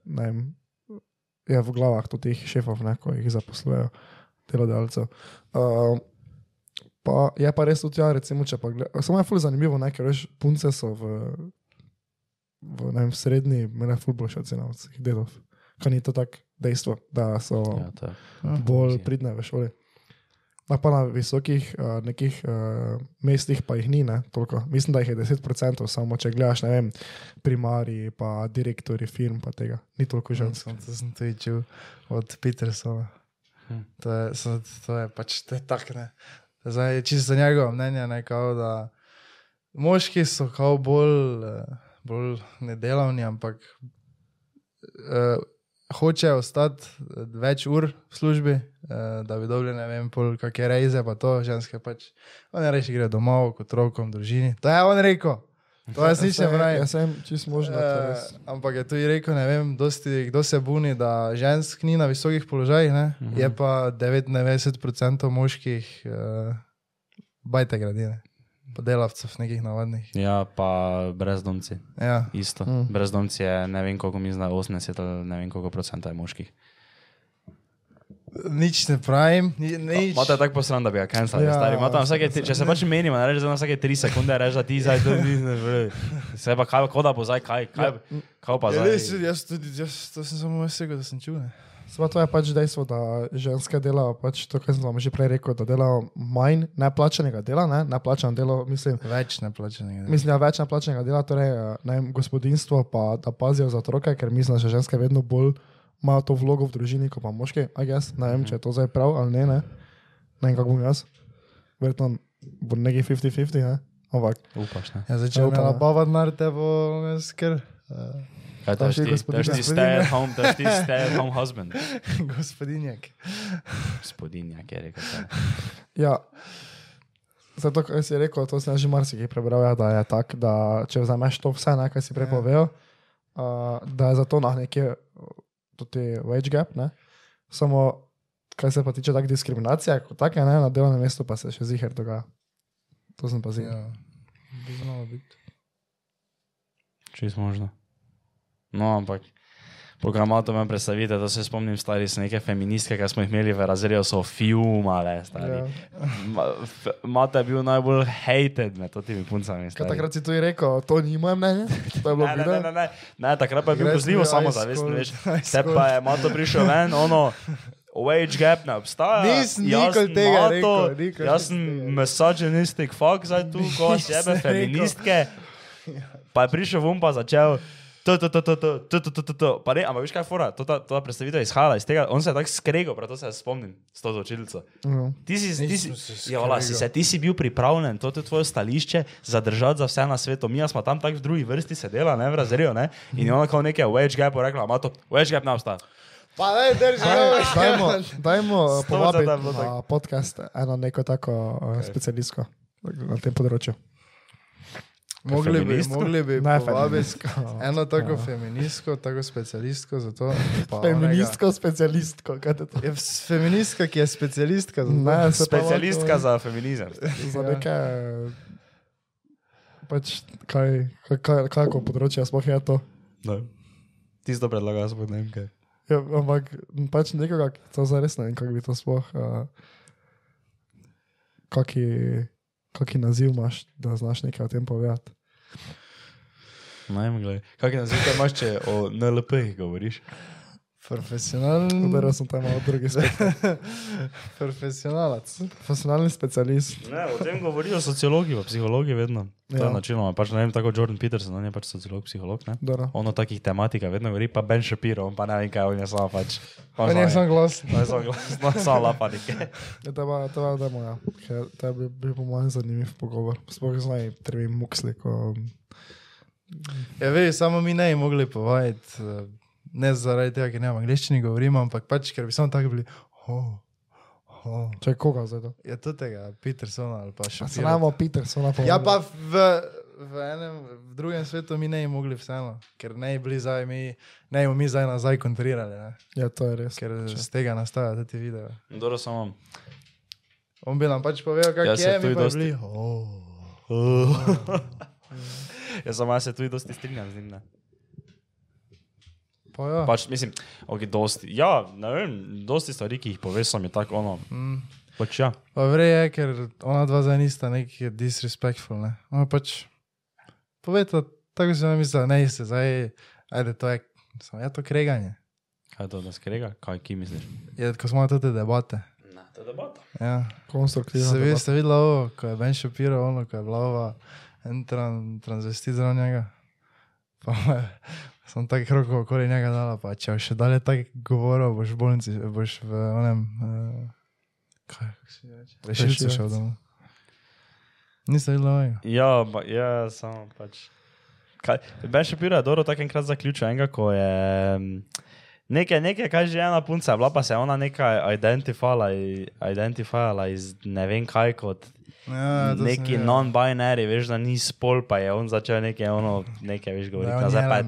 ne vem, je v glavah tudi teh šefov, ne, ko jih zaposlujejo, delodajalcev. Uh, pa je pa res tudi, ja, recimo, če pa gledaš, samo je ful zanimivo, ne, ker veš, punce so v, v ne vem, srednji, mene ful boljše ocena od vseh dedov. Kaj ni to tako dejstvo, da so Ja, je. Ja. bolj pridne v šoli. Na pa na visokih uh, nekih uh, mestih pa jih ni, ne, toliko. Mislim, da jih je 10%, samo če gledaš, ne vem, primarji, pa direktori firm, pa tega. Ni toliko žensk. Sem, to sem tudi čul od Petersona. Hm. To je, so, to je pač to je tak, ne. Zdaj, čisto njegovo mnenje, ne, kao, da moški so kao bolj, eh, bolj nedelavni, ampak uh, hočejo ostati eh, več ur v službi, uh, da bi dobili, ne vem, pol kakšne reze, pa to, ženske pač. On je reči, gre domov, kot otrokom, družini. To je on rekel. To jaz nič ne pravim. Jaz sem čist možno. Eh, res. ampak je tudi rekel, ne vem, dosti, kdo se buni, da žensk ni na visokih položajih, ne? Mhm. je pa 99% moških uh, bajte gradine, pa delavcev nekih navadnih. Ja, pa brezdomci. Ja. Isto. Mm. Brezdomci je ne vem koliko, da je 80 ali ne vem koliko procenta je moških. Nič ne pravim, ni, nič. Mate tako posran, da bi ga cancel, Ja, ja, stari. Mate, vsake, tri- če se pač menimo, ne reče, da na vsake 3 sekunde reče, da ti zdaj to ni, ne vem. Se pa kaj, kot da bo zdaj, kaj, kaj, kaj pa Ja, zdaj. res, jaz tudi, jaz, to sem samo rekel, da sem čul. Ne? Samo to je pač dejstvo, da ženske delajo, pač to, kar sem vam že prej rekel, da delajo manj neplačanega dela, ne, neplačano delo, mislim, Več neplačenega. Mislim, da več neplačenega dela, torej eh, ne gospodinstvo, pa da pazijo za otroke, ker mislim, da ženske vedno bolj imajo to vlogo v družini, kot pa moški. I guess. Ne vem, če je to zdaj prav ali ne. Ne, ne vem, kako bom jaz. Verjetno bo nekaj 50-50, ne? ampak Upaš, ne? Ja, zdaj, če Ja, bom upam, imela ja. bava denar, te bo me skr. Uh, Kaj to To je že ti, to je ti stay at home, to je ti stay at home husband. <laughs> gospodinjak. Gospodinja, ki je rekel. ja. Zato, kar si rekel, to sem že marsikaj prebral, ja, da je tako, da če vzameš to vse, ne, kar si prej Ja. povedal, uh, da je zato na nekje tudi wage gap, ne? samo kar se pa tiče tak diskriminacije, kot take, ne, na delovnem mestu pa se še ziher dogaja. To sem pa zil. Ja. Bi znalo biti. Čisto možno. No, ampak. Programat me predstavite, da se spomnim stari s neke feministke, ki smo jih imeli v razredu, so fumale, stari. Ja. Ma- f- Mate je bil najbolj hated med temi puncami. Takrat si tudi rekel, to ni moje mnenje, <laughs> to Ne, ne, ne, ne, ne. ne, takrat pa je bil grozljivo samozavesten, Se pa je Mato prišel ven, ono, wage gap ne obstaja. Nisem nikoli tega Mato, rekel, nikoli Jaz sem misogynistic fuck, zdaj tu, <laughs> ko sebe feministke. Pa je prišel vum pa začel. Pa ne, ampak veš kaj je fora, ta predstavitev je izhajala iz tega, on se je tako skregal, prav to se spomnim, s to učilnico. Ja. Ti si, ti si, jola, ja, si se, ti si bil pripravljen, to je tvoje stališče, zadržati za vse na svetu. Mi smo tam tako v drugi vrsti sedela, ne v razredu, ne? in je ona kao nekaj wedge gap rekla, ima to, wedge gap ne obstaja. Pa ne, drži, dajmo, dajmo eh, povabiti na podcast eno neko tako eh, okay. specialistko na tem področju. Mogli bi, mogli bi Ne, povabiti eno tako <laughs> Ja. feministko, tako specialistko za to. pa <laughs> Feministko, specialistko, onega- Je s- feministka, ki je specialistka za to. Ne, pa Specialistka lahko- za feminizem. <laughs> za Ja. neke. Pač, kaj, kaj, kaj, kako področje sploh je to. No. Tisto predlaga, sploh ne vem kaj. Ja, ampak pač nekoga, to zares ne vem, kako bi to sploh. Uh, kaki, kaki naziv imaš, da znaš nekaj o tem povedati. Ne vem, gledaj. Kakšne nazive imaš, če o NLP govoriš? Profesionalen. Udaril sem tam malo drugi svet. <laughs> Profesionalac. Profesionalni specialist. Ne, o tem govorijo sociologi, pa psihologi vedno. To je Ja. načeloma, pač ne vem, tako Jordan Peterson, on je pač sociolog, psiholog, ne? Dobro. On o takih tematikah vedno govori, pa Ben Shapiro, on pa ne vem kaj, on je samo pač. On je sam glasen. On je samo glasno, samo lapanike. Ja, teba, teba, da moja. To bi bil po mojem zanimiv pogovor. Sploh znaj, trebi muksli, ko... Ja, veš, samo mi ne bi mogli povajati, eh, ne zaradi tega, ker ne v angliščini govorimo, ampak pač, ker bi samo tako bili. Oh, oh. Če koga zdaj to? Je to tega, Petersona ali pa še Pa se namo Petersona pomeni. Ja, pa v, v enem, v drugem svetu mi ne bi mogli vseeno, ker ne bi bili zdaj mi, ne bi mi zdaj nazaj kontrirali, ne? Ja, to je res. ker z tega nastaja ti video. Dobro, samo. On bi nam pač povedal, kako Ja, se je, mi je pa bili. Oh. <laughs> Jaz samo jaz se tudi dosti strinjam z njim. Ne? Pa ja. Pač mislim, ok, dosti. Ja, ne vem, dosti stvari, ki jih poveš, so mi tako ono. Mm. Pač ja. Pa vrej je, ker ona dva zdaj nista neki disrespectful, ne. Ona pač, povejte, tako se nam misli, ne iste, zdaj, ajde, to je, samo je to kreganje. Kaj je to, da skrega? Kaj, ki misliš? Je, ko smo imeli te debate. Ne, to je debata. Ja. Konstruktivno. Se vi ste videli ovo, ko je Ben Shapiro, ono, ko je bila ova en tran, transvestit zraven njega. Pa me, sem tako krokov okoli njega dala, pa če še dalje tako govoril, boš v bolnici, boš v onem, uh, kaj, kako se reče? Rešilec. šel domov. Niste videli ovega? Ja, ba, ja, samo pač. Kaj, ben Shapiro je dobro tako enkrat zaključil enega, ko je nekaj, nekaj, kaj že ena punca bila, pa se ona nekaj identifala, identifala iz ne vem kaj kot Ja, neki non-binary, veš, da ni spol, pa je on začel nekaj, ono, nekaj, veš, govoriti, nazaj je pa,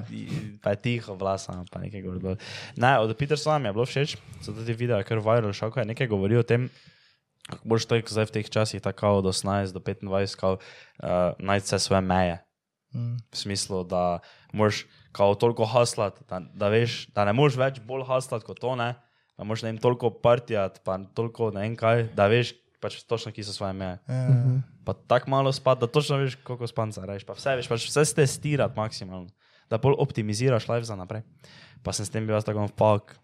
pa je tiho vlasa, pa nekaj govoriti. Ne, od Petersona mi je bilo všeč, zato ti video je kar viral, šel, ko je nekaj govoril o tem, kako boš to zdaj v teh časih, tako od 18 do 25, kao, uh, najti vse svoje meje. Mm. V smislu, da moraš kao toliko haslati, da, da veš, da ne moreš več bolj haslati kot to, ne? da moraš ne vem toliko partijati, pa toliko ne vem kaj, da veš pač točno, ki so svoje meje. Ja, Mhm. Pa tako malo spati, da točno veš, koliko spanca rečeš. Pa vse veš, pač vse stestirati maksimalno, da bolj optimiziraš life za naprej. Pa sem s tem bil jaz tako, fuck,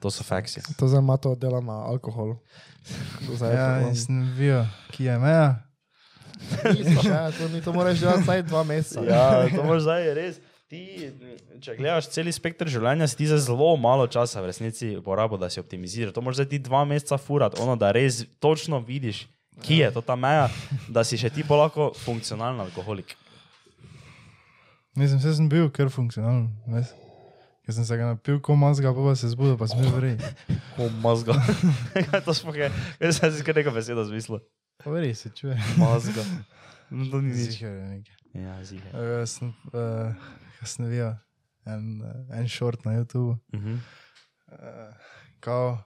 to so faksi. To zdaj ima to dela na alkoholu. <laughs> Zdaj, ja to- in sem videl, ki je meja. Nisi še, to, ni, to moraš delati vsaj dva meseca. Ja, to moraš zdaj res. Ti, če gledaš cel spektr življenja, si ti za zelo malo časa v resnici porabo, da si optimiziraš. To moraš ti dva meseca furati, ono, da res točno vidiš, kje je to ta meja, da si še ti pa lahko funkcionalen alkoholik. Mislim, se sem bil kar funkcionalen, veš. Ker sem se ga napil, ko mazga, pa, pa se zbudil, pa sem bil vrej. <laughs> Ko mazga. Kaj <laughs> to sploh je? Jaz sem si kar neko besedo zmislil. Vrej se čuje. Mazga. <laughs> No, to ni nič. Ziher je nekaj. Ja, zihe. Uh, sem, uh, videl en, uh, en short na YouTubu. Mhm. Uh, kao,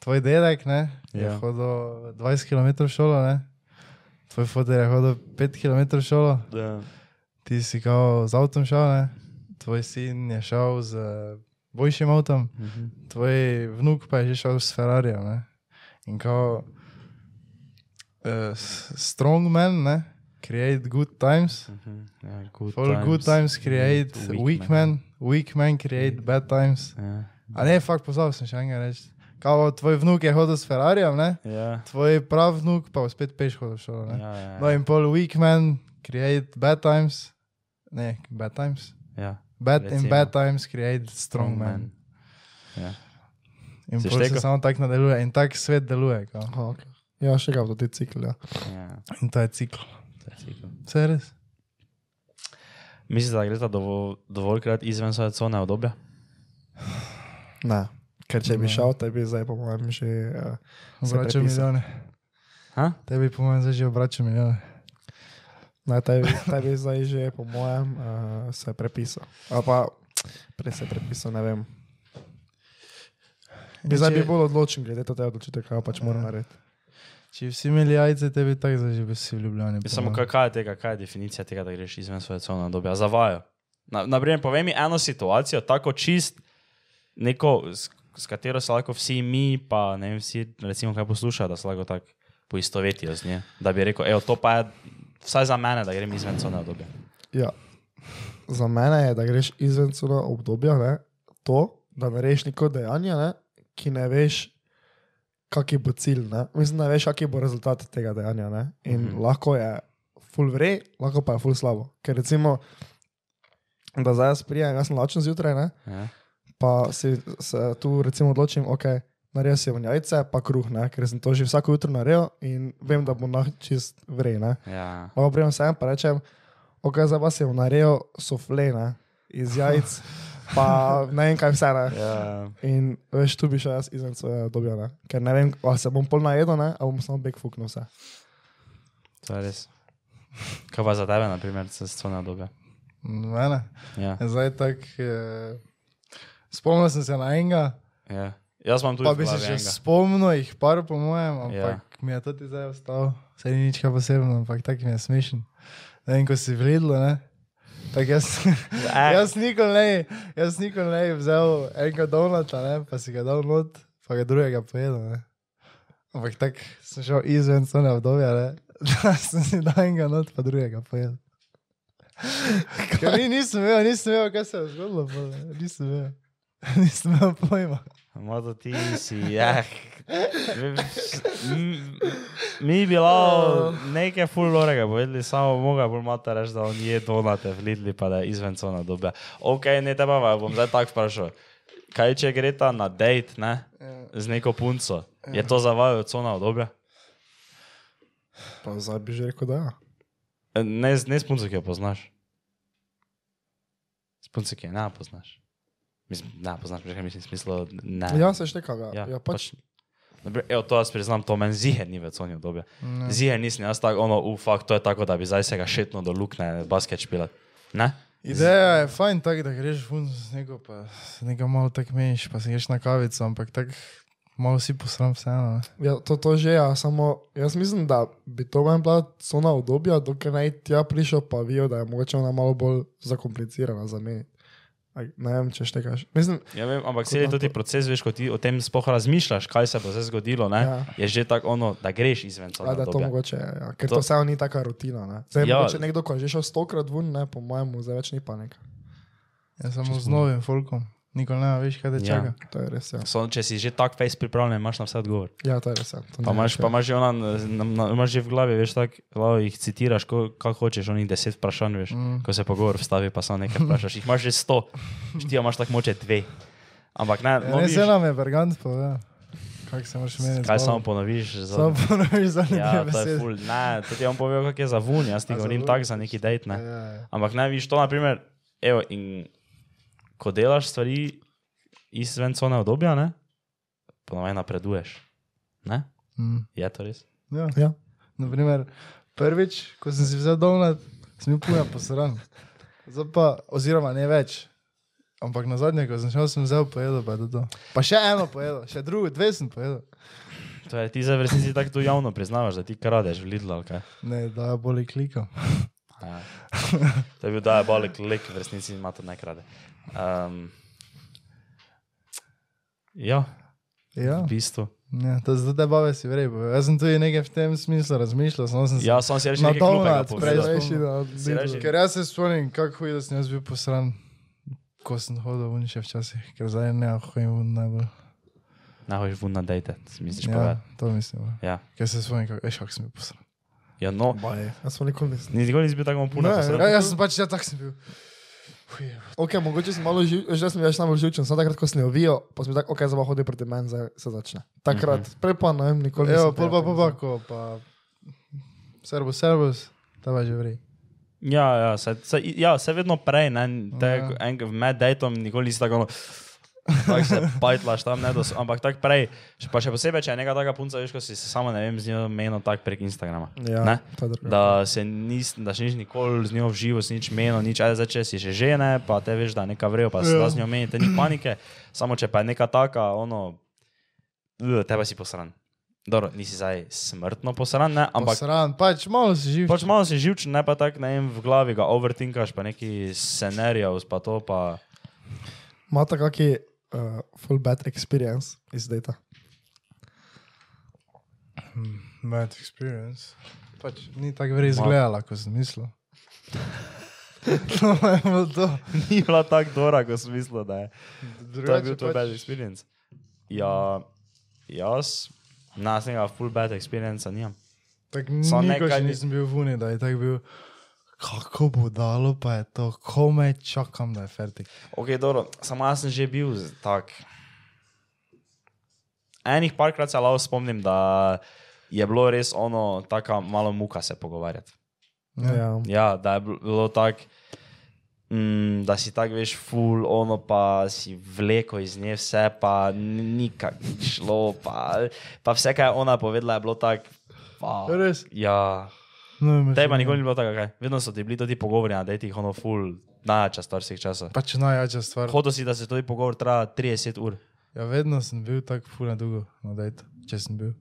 tvoj dedek ne, je Ja. hodil 20 km šolo, ne? tvoj fotor je hodil 5 km šolo, Ja. ti si kao z avtom šel, ne? tvoj sin je šel z uh, boljšim avtom, Mhm. tvoj vnuk pa je že šel s Ferrarijem. Ne? In kao uh, strongman, ne? Create good times. Mhm. Ja, good All times. good times create Weak weak, men, weak men create bad times. Ja. A ne, fakt pozabil sem še enega reči. Kao tvoj vnuk je hodil s Ferrarijem, ne? Ja. tvoj prav vnuk pa spet peš hodil v šolo. Ja, Ne? ja, No in pol weak men create bad times. Ne, bad times. ja. Bad in Recimo. bad times create strong men. Ja. In Si pol se štekel? samo tako nadaljuje in tak svet deluje. Kao. Aha, okay. Ja, še ga v ti cikl. Ja. Ja. In to je cikl. Je. Vse je res. Mislite, da gre za dovolj, dovoljkrat izven svoje cone obdobja? Ne. Ker če bi Ne. šel, te bi zdaj, po mojem, že. Uh, Se Obračam prepisal. milijone. Ha? Tebi po mojem zdaj že obračam milijone. ne, te, bi- te bi zdaj že, po mojem, uh, se prepisal. Ali pa prej se prepisal, ne vem. Bi zdaj bi bolj odločen, glede te odločitve, kaj pač mora Ja. narediti. Če vsi imeli jajce, tebi tako zdaj že bi si v Ljubljani. po Samo kaj, kaj je tega, kaj je definicija tega, da greš izven svoje cone obdobja? Zavajo. Na, naprimer, povej mi eno situacijo, tako čist, neko, s, s katero se lahko vsi mi, pa ne vem, vsi, recimo, kaj poslušajo, da se lahko tako poistovetijo z njo. Da bi rekel, evo, to pa je vsaj za mene, da grem izven cone obdobja. Ja, za mene je, da greš izven cuna obdobja, ne, to, da narediš neko dejanje, ne, ki ne veš, kak bo cilj. Ne. Mislim, da veš, kak bo rezultat tega dejanja. Ne. In mm. -hmm. lahko je full vre, lahko pa je full slabo. Ker recimo, da zdaj jaz prijem, jaz sem lačen zjutraj, ne, Ja. pa si se tu recimo odločim, ok. Naredil sem jajce, pa kruh, ne? ker sem to že vsako jutro naredil in vem, da bo nah čist vrej. Ne? Ja. Lahko prijem sem pa rečem, ok, zdaj pa sem naredil sofle ne? iz jajc, <laughs> pa ne vem kaj vse. Ne? Ja. In veš, tu bi še jaz izven svoje dobil, ne? ker ne vem, ali se bom pol najedel, ne? ali bom samo bek fuknil vse. To je res. Kaj pa za tebe, na primer, se scona dobe? Mene. Ja. Zdaj tak, eh, spomnil sem se na enega, ja. Jaz imam tudi pa bi se še enega. spomnil jih par po mojem, ampak Ja. mi je tudi zdaj ostal. Se ni nič posebno, ampak tak mi je smešen. Ne vem, ko si vledlo, ne? Tak jaz, Eh. jaz nikoli ne, jaz nikoli ne vzel enega donata, ne, pa si ga dal not, pa ga drugega pojedel. Ampak tak sem šel izven cone obdobja, ne, <laughs> da sem si dal enega not, pa drugega pojedel. <laughs> Ker ni, nisem vedel, nisem vedel, kaj se je zgodilo, pa, nisem vedel. <laughs> Nisem imel pojma. Modo ti si, ja. Mi bi bilo nekaj fullorega povedali, samo moga bolj mata reči, da on je donate v Lidli, pa da je izven cona dobe. Ok, ne teba, pa bom zdaj tako vprašal. Kaj če gre ta na dejt, ne? Z neko punco. Je to za vaju cona obdobja? Pa zdaj bi že rekel, da ja. Ne, z- ne s punco, ki jo poznaš. S punco, ki jo ne poznaš. Mislim, ne poznaš, že kaj mislim, v smislu, ne. Ja, se šteka, ja. Ja, ja pač, Naprimer, Evo, to jaz priznam, to meni ziher ni več sonjo dobje. Ne. Ziher nisem jaz tako, ono, ufak, to je tako, da bi zdaj se ga šetno do lukne basket špilat. Ne? Ideja je fajn, tak, da greš ven z neko, pa se nekaj malo tako meniš, pa se greš na kavico, ampak tako malo si posram vseeno. ja, to, to že je, samo jaz mislim, da bi to meni bila cona obdobja, dokler naj tja prišel, pa vijo, da je mogoče ona malo bolj zakomplicirana za meni. Aj, Ne vem, če štekaš. Mislim, Ja, vem, ampak na tudi to- proces, veš, ko ti o tem sploh razmišljaš, kaj se bo zdaj zgodilo, ne? Ja. je že tako ono, da greš izven cone da to mogoče ja. ker To- to, vseeno ni taka rutina. Ne? Zdaj, Ja. mogoče nekdo, ko je že šel stokrat ven, ne, po mojem, zdaj več ni panika. Ja, samo z novim folkom, nikoli ne veš, kaj te Ja. čaka. To je res, ja. So, če si že tak face pripravljen, imaš na vse odgovor. Ja, to je res. Ja. To Pa imaš, pa ja. imaš že, ona, na, na, imaš že v glavi, veš, tako, jih citiraš, ko, kako hočeš, onih deset vprašanj, veš, mm. ko se pogovor vstavi, pa samo nekaj vprašaš. Jih imaš že sto, ti imaš tako moče dve. Ampak ne, Ja, no, ne, se nam je bergant povedal. Kako se moraš meniti? kaj samo ponoviš. Za, Samo ponoviš za ja, nekaj to je besed. ful. Ne, to ti on povedal, kak je za vun, jaz ti govorim tako za neki dejt, ne. Ja, ja. Ampak ne, vidiš to, naprimer, evo, in ko delaš stvari izven cone obdobja, ne, ponovaj napreduješ. Ne? Mm. Je to res? Ja. Ja. Naprimer, prvič, ko sem si vzel donat, sem bil puja posran. Zdaj pa, oziroma ne več. Ampak na zadnje, ko sem šel, sem vzel pojedel, pa je to to. Pa še eno pojedel, še drugo, dve sem pojedel. To je ti za v resnici tako javno priznavaš, da ti kradeš v Lidl ali kaj. Ne, da je bolj klikal. Ja. To je bil da je bolj lik, v resnici ima to ne krade. Um, ja, Ja, v bistvu. ja to zdaj te bave si vrej. Jaz sem tudi nekaj v tem smislu razmišljal, sem se Ja, sem si reči Na donut, prej povedal. Reši, da Si reči- Ker jaz se spomnim, kako huj, da sem jaz bil posran, ko sem hodil ven še včasih, ker zdaj ne hodim ven najbolj. Ne hojiš vun na dejte, si misliš Ja, povedati. to mislim. ja. Ja. Ker se spomnim, kako, veš, kako sem bil posran. ja, no, Baje, jaz sem nikoli nisem. ni nikoli nisi bil tako puno. Ja, jaz sem pač, ja, tak sem bil. Huj, Ok, mogoče sem malo živčen, že sem več najbolj živčen, samo takrat, ko sem jo vijo, pa sem bil tak, ok, zdaj pa hodi proti meni, zdaj se začne. Takrat, mm -hmm. prej pa ne vem, nikoli Evo, nisem pol pa pa pa, ko pa... Servus, servus, ta pa že vrej. Ja, ja, se, se, ja, se vedno prej, ne, te, Ja. ja. en, med dejtom nikoli nisi tako, ono, tako se pajtlaš tam, ne, dos, ampak tako prej, še- pa še posebej, če je neka taka punca, veš, ko si se samo, ne vem, z njo menil tak prek Instagrama. Ja, ne? Da se nis, da še niš nikoli z njo v živo, nič menil, nič, ajde, če si že žene, pa te veš, da neka vrejo, pa se Ja. da z njo menite, ni panike, samo če pa je neka taka, ono, tebe si posran. Dobro, nisi zdaj smrtno posran, ne, ampak Posran, pač malo si živ. Pač malo si živčen, ne pa tako, ne vem, v glavi ga overtinkaš, pa neki scenarijev, pa to pa. Imate kakšen uh, full bad experience iz data? Bad experience. Pač ni tako vrej izgledala, kot sem mislil. <laughs> To je bilo to. Ni bila tako dobra, kot sem mislil, da je. To je Drugače bil tvoj pač- bad experience. Ja, jaz, nas nekaj full bad experience nimam. Tako nikoli nekaj nisem bil v Uni, da je tako bil. Kako bo dalo, pa je to, komaj čakam, da je fertik. Ok, dobro, samo jaz sem že bil tak. Enih parkrat se lahko spomnim, da je bilo res ono, tako malo muka se pogovarjati. Ja. Ja, da je bilo tako, mm, da si tako veš, full, ono pa si vleko iz nje vse, pa nikak ni šlo, pa, pa vse, kar je ona povedala, je bilo tako. pa- Res? Ja, No, me Tebi pa še- nikoli ni bilo tako, kaj. Vedno so ti bili tudi pogovori, da je ti ono full, najjača stvar vseh časov. Pač najjača stvar. Hodo si, da se tudi pogovor traja 30 ur. Ja, vedno sem bil tako dolgo na dejtu, če sem bil.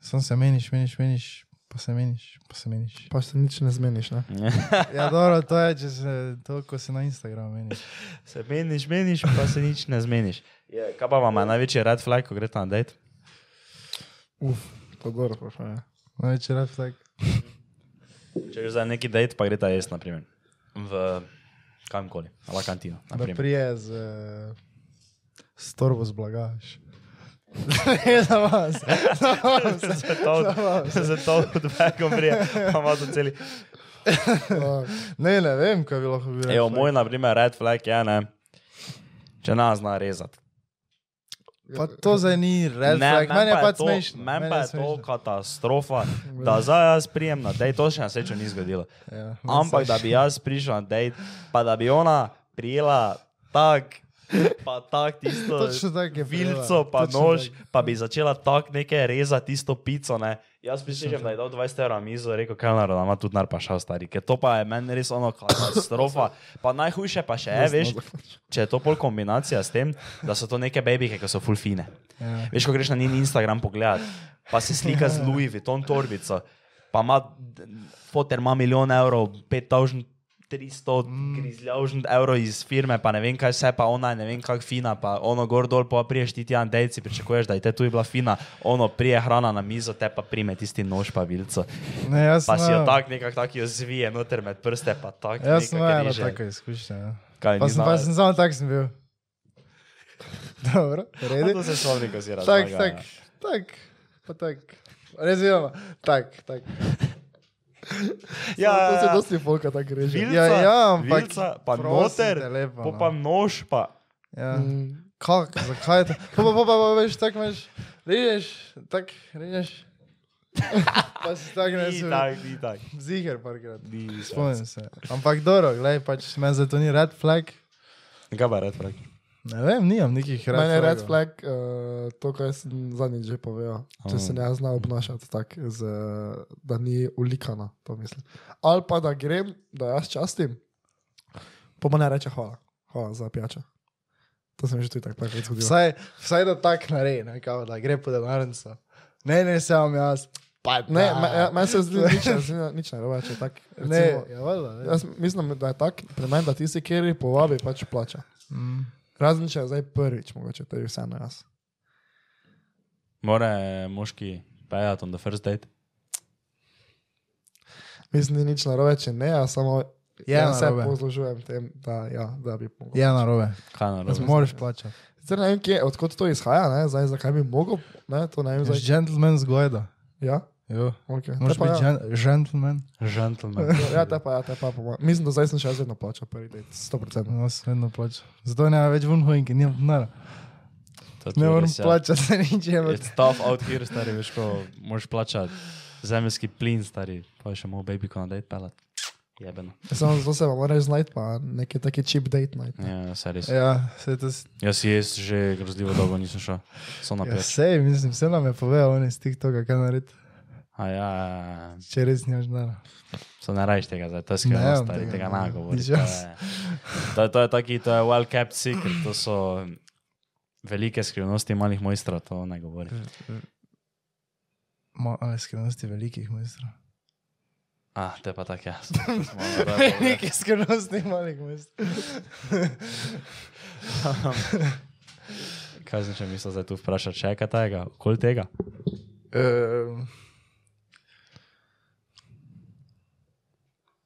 Sam se meniš, meniš, meniš, pa se meniš, pa se meniš. Pa se nič ne zmeniš, ne? Ja, dobro, to je, če se to, ko se na Instagramu meniš. <laughs> se meniš, meniš, pa se nič ne zmeniš. Je, kaj pa vam je največji red flag, ko greš na dejt? Uf, to je dobro vprašanje. Največji red flag. Če greš za neki dejt, pa greš ta jesti, naprimer. V kamkoli, ali kantino. Da naprimer. prije z, uh, s torbo zblagaš. Ne, <laughs> za vas. Za vas. <laughs> Zato, zato v dvegom prije, pa ima to celi. <laughs> Ne, ne vem, kaj bi lahko bil. red Evo, moj, naprimer, red flag je, ne, če nas zna rezati. Pa to zdaj ni red Ne, flag, meni je pa pač to- smešno. Meni pa je to smešno. katastrofa, <laughs> da zdaj jaz prijem na dejt, to še na srečo ni zgodilo. Ja, Ampak da bi <laughs> jaz prišel na dejt, pa da bi ona prijela tak, pa tak tisto prijela, vilco, pa točno nož, tako. pa bi začela tak nekaj rezati tisto pico, ne. Jaz prisežem, da je dal 20 evrov na mizo, rekel, kelner, da ima tudi nar pa šel stari, ker to pa je meni res ono katastrofa. Pa najhujše pa še je, veš, če je to pol kombinacija s tem, da so to neke babike, ki so full fine. Ja. Veš, ko greš na njen Instagram pogledat, pa se slika z Louis Vuitton torbico, pa ima, foter ima milijon evrov, 5000, 300 grizljavžen evrov iz firme, pa ne vem kaj vse, pa ona je ne vem kak fina, pa ono gor dol, pa priješ ti ti andejci, pričakuješ, da je te tu bila fina, ono prije hrana na mizo, te pa prime tisti nož pa vilco. Ne, jaz Pa si jo tak nekako tak jo zvije noter med prste, pa tak. Eno reže. tako izkušnjo. Ja. Kaj, Pa sem, pa sem samo tak sem bil. <laughs> Dobro, redi. To se spomni, ko si Tak, tak, tak, pa tak. Rezivamo, tak, tak. <laughs> Ja, to se ja, dosti folka tako reže. Vilca, Ja, ja, ampak vilca, pa noter, te lepo, po no. pa nož, pa. Ja. Mm, Kak, zakaj je to? Pa, pa, pa, pa, pa veš, tako imaš, režeš, tak, režeš. <laughs> pa si tak ne smeš. tak, ni tak. Ziger parkrat. Ni Spomnim se. Ampak dobro, gledaj, pač meni za to ni red flag. Kaj pa red flag? Ne vem, nimam nekih red Meni je red flag uh, to, kar sem zadnjič že povedal. Če se ne zna obnašati tako, z, da ni ulikana, to mislim. Ali pa da grem, da jaz častim, pa mu ne reče hvala, hvala za pijačo. To se mi že tudi tako zgodilo. Vsaj, vsaj da tak naredi, ne, kao, da gre po denarnico. Ne, ne, se vam jaz. Pa, Ne, me- ja, meni se zdi nič, nič ne robe, če tako. ne, ja, valjda. Jaz mislim, da je tako, pri meni, da tisti, ki jih povabi, pač plača. Mm. Razen če je zdaj prvič, mogoče to je vseeno jaz. More moški pejati on the first date? Mislim, ni nič narobe, če ne, jaz samo Je jaz se narobe. poslužujem tem, da, ja, da bi mogel. Je narobe. Kaj na robe? Moraš plačati. Zdaj ne vem, kje, odkot to izhaja, ne? zdaj zakaj bi mogel, ne, to ne vem. Zdaj, Zdaj, gentleman zgojda. ja, Jo. okay. Moraš biti ja. gen gentleman. Gentleman. <laughs> ja, te pa, ja, te pa, pa. Mislim, da zdaj sem še vedno plačal prvi date, 100%. No, se vedno plača. Zato ne več vun nimam denarja. To je Ne moram res, ja. plačati za ničem. It's tough out here, stari, veš, ko moraš plačati zemljski plin, stari, pa še moj baby, ko na date pelat. Jebeno. Samo zato se vam moraš znajti, pa neki taki cheap date night. ne. Ja, se res. Ja, se to. s- Jaz si jaz že grozljivo dolgo nisem šel. So na Ja, sej, mislim, vse nam je povedal, on je z TikToka, kaj narediti. A ja, ja, ja. Če res nimaš denarja. So ne rajš tega, zdaj, to je Ne, skrivnost, stari, tega tega ne. ne govori. Nič To je, to, je, to je taki, to je well kept secret, to so velike skrivnosti malih mojstrov, to ne govori. Ma, ale skrivnosti velikih mojstrov. A, to je pa tako <laughs> jaz. Velike <laughs> skrivnosti malih mojstrov. <laughs> Kaj sem še mislil zdaj tu vprašati, še kaj tega, kol tega? Um,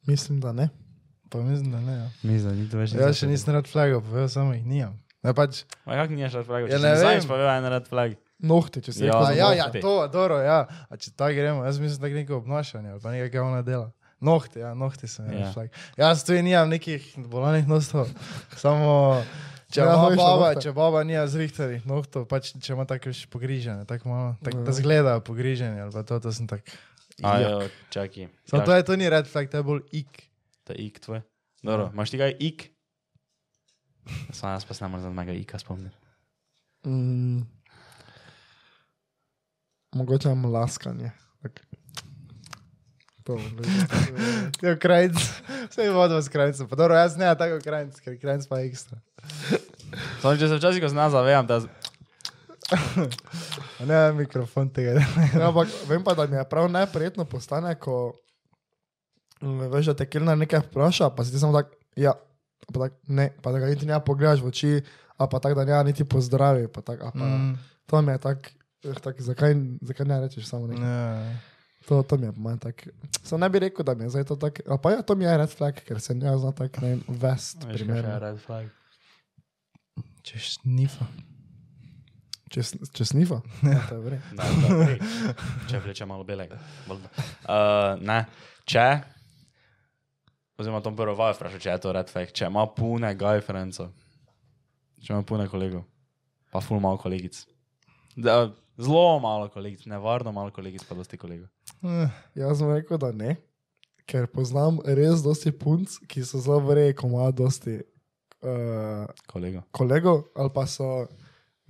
Mislim, da ne. Pa mislim, da ne. Ja. Mislim, da ni to več. Jaz še nisem rad flagov, povedal samo jih nimam. Ne pač, Ma kako ni red flag? Ja, ne vem. Pa veš, en red flag. Nohti, če Ja, a, za ja, nohte. ja, nohti. to, dobro, ja. A če tako gremo, jaz mislim, da je neko obnašanje ali pa nekaj, kaj ona dela. Nohti, ja, nohti sem Ja. ja. flag. Jaz tu nimam nekih bolanih nostov, <laughs> samo če Ja, ima na baba, nohte. če baba nima zrihtarih nohtov, pač če ima tako še pogrižene, tako malo, tak, Ja. da zgledajo pogriženi ali pa to, to sem tak. Ajo, čakaj. Samo Ja, to je, to ni red flag, to je bolj ik. To je ik tvoj. Dobro, imaš ti kaj ik? Sam jaz pa se ne morem za mega ika spomniti. Mm, mogoče imam laskanje. Tak. To, ne, <laughs> Ja, krajc, vse je vodo s krajcem. Pa dobro, jaz ne, tako krajc, ker krajc pa je ekstra. Samo če se včasih, ko se nas zavejam, da <laughs> Ne, mikrofon tega. ne. Ja, ampak vem pa, da mi je prav neprijetno postane, ko veš, da te kilna nekaj vpraša, pa si ti samo tak, ja, pa tak, ne, pa da ga niti ne pogledaš v oči, a pa tako, da ne niti pozdravi, pa tak, a pa mm. To mi je tak, eh, tak zakaj, zakaj ne rečeš samo nekaj. ja. To, to mi je manj tak. Sam ne bi rekel, da mi je zdaj to tak, a pa ja, to mi je red flag, ker se ne zna tak ne vem, vest Veš, kaj je primerno. red flag. Če šnifa. Če, če snifa, <laughs> ja, <laughs> to je vre. Da, da, ej, če vleče malo belega. Uh, ne, če, oziroma tom prvo vaj vprašal, če je to red flag, če ima pune gajfrenco, če ima pune kolegov, pa ful malo kolegic. Da, zelo malo kolegic, nevarno malo kolegic, pa dosti kolegov. Eh, Jaz sem rekel, da ne, ker poznam res dosti punc, ki so zelo vrej, ko imajo dosti uh, Kolego. kolegov, ali pa so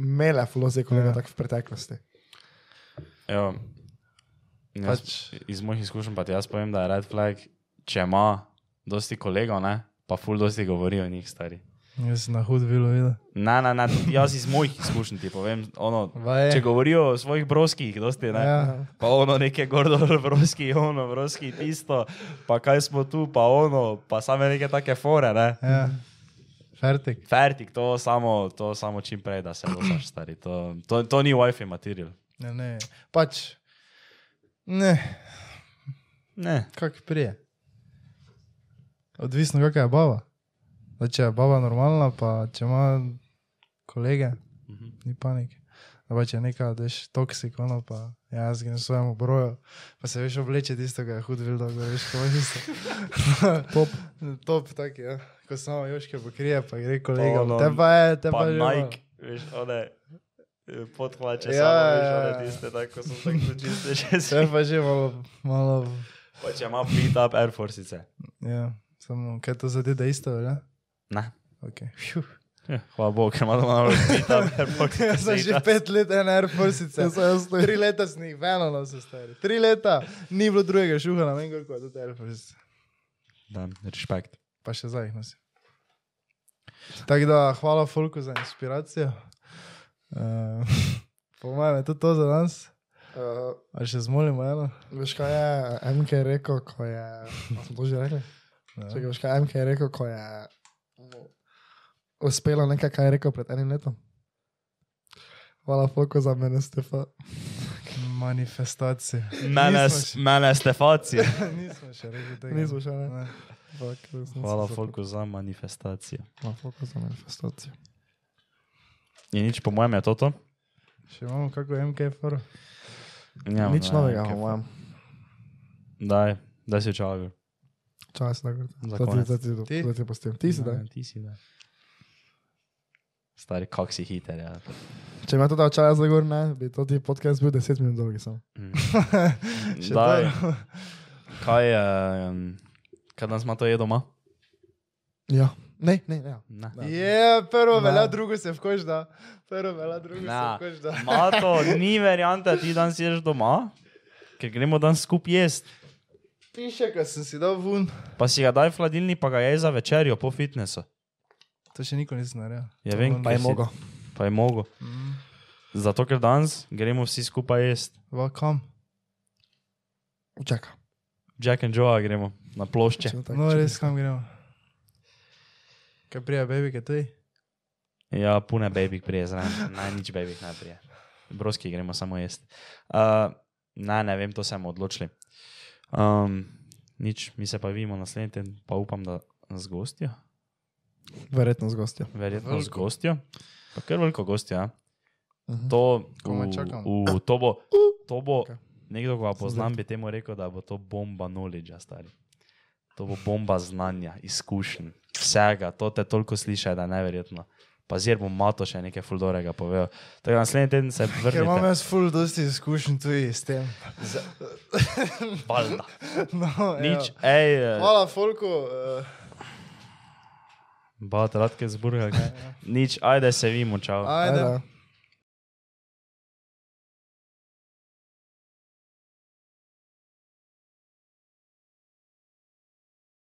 imele flozi kolega Ja. ja. tako v preteklosti. Evo, jaz, Pač, iz mojih izkušenj pa ti jaz povem, da je red flag, če ima dosti kolegov, ne, pa ful dosti govorijo o njih stari. jaz sem na hud bilo videl. Ne, ne, ne, jaz iz mojih izkušenj ti povem, ono, če govorijo o svojih broskih, dosti ne. Ja. Pa ono neke gordo <laughs> broski, ono broski tisto, pa kaj smo tu, pa ono, pa same neke take fore, ne. Ja. Fertik. Fertik, to samo, to samo čim prej, da se losaš, stari. To, to, to ni wifi material. Ne, ne. Pač, ne, Ne. kak prije. Odvisno, kakšna je baba. Da, če je baba normalna, pa če ima kolege, Mhm. ni panike. Da pa če je neka, veš, toksik, ono pa, ja, jaz grem svojemu broju, pa se veš obleče tisto, kar je hud vil, da veš, ko je isto. Top. Top, tak je, ja. Ko samo joške pokrije, pa gre kolega. ono, Te pa je, te Pa pa je. že. Nike, veš, one eh, podhlače, Ja, samo veš, ja, one ja. tiste, tako so tako čiste, že <laughs> se. pa že malo, malo, Pa če ima beat up Air Forceice. ja, samo, kaj to za te, da isto, velja? Ne. Ok. Fiu. Ja, Hvala Bogu, ker ima doma malo beat up Air Forceice. <laughs> Jaz sem že pet let en Air Force. Jaz sem jaz to- Tri leta sem jih veno nosil, stari. Tri leta, ni bilo drugega šuha na meni, kot je to Air Force. Da, respekt. Pa še zdaj jih nosim. Tako da, hvala Folku za inspiracijo. Uh, <laughs> po mojem je to, to za danes. Uh, Ali še zmolimo eno? veš, kaj je MK rekel, ko je. Smo to že rekli? Ja. Čakaj, veš, kaj je MK rekel, ko je uspelo nekaj, kaj je rekel pred enim letom? Hvala, Foko, za mene, Stefa. Manifestacije. Mene, mene Stefacije. Nismo še rekli tega. Nismo še, ne? Hvala Folku za manifestacijo. Hvala, Foko, za manifestacijo. Je nič, po mojem je to to? Še imamo kako MK foro. Ja, Nič ne, novega, po mojem. Daj, daj si čakal. Čas, da Za ti, konec. da ti, da postim. Si, da. Ti si, da. Stari, kak si hiter, ja. Če me to da čas za gor, ne, bi to ti podcast bil 10 minut dolg samo. Mm. <laughs> Daj, kaj je, um, kaj danes ima to je doma? Ja. Ne, ne, ne. Ne. Da. Je, prvo Ne. velja, drugo se vkoš da. Prvo velja, drugo se Ne. vkoš da. Mato, ni variante, ti danes ješ doma, ker gremo danes skupaj jesti. Piše, ko sem si dal ven. Pa si ga daj v hladilnik, pa ga je za večerjo po fitnesu. To še nikoli nisem naredil. Ja, vem, Pa je mogo. Pa je mogo. Mm. Zato, ker danes gremo vsi skupaj jesti. Va kam? Jack and Joe gremo na plošče. No, res kam gremo. Kaj prija, baby, kaj ti? Ja, pune baby prije zraven. Naj nič baby prije. Broski gremo samo jesti. Uh, ne, ne vem, to smo odločili. Um, Nič, mi se pa vidimo naslednji teden, pa upam, da z gostijo. Verjetno z gostjo. Verjetno z. Pa kar veliko gostja. Ja. Mhm. To, Komaj v, čakam. v, to bo, to bo Okej. Nekdo, ko ga poznam, bi temu rekel, da bo to bomba knowledge, stari. To bo bomba znanja, izkušenj, vsega, to te toliko sliši, da je neverjetno. Pa zir bom mato še nekaj fuldorega povedal. Tako da naslednji teden se <laughs> Ker imam jaz ful dosti izkušenj tudi s tem. <laughs> Valjda. No, Nič, evo. ej, eh, Hvala, Folku. Uh, bat, radke zburga, kaj. Nič, ajde se vimo, čau. ajde. Ajde.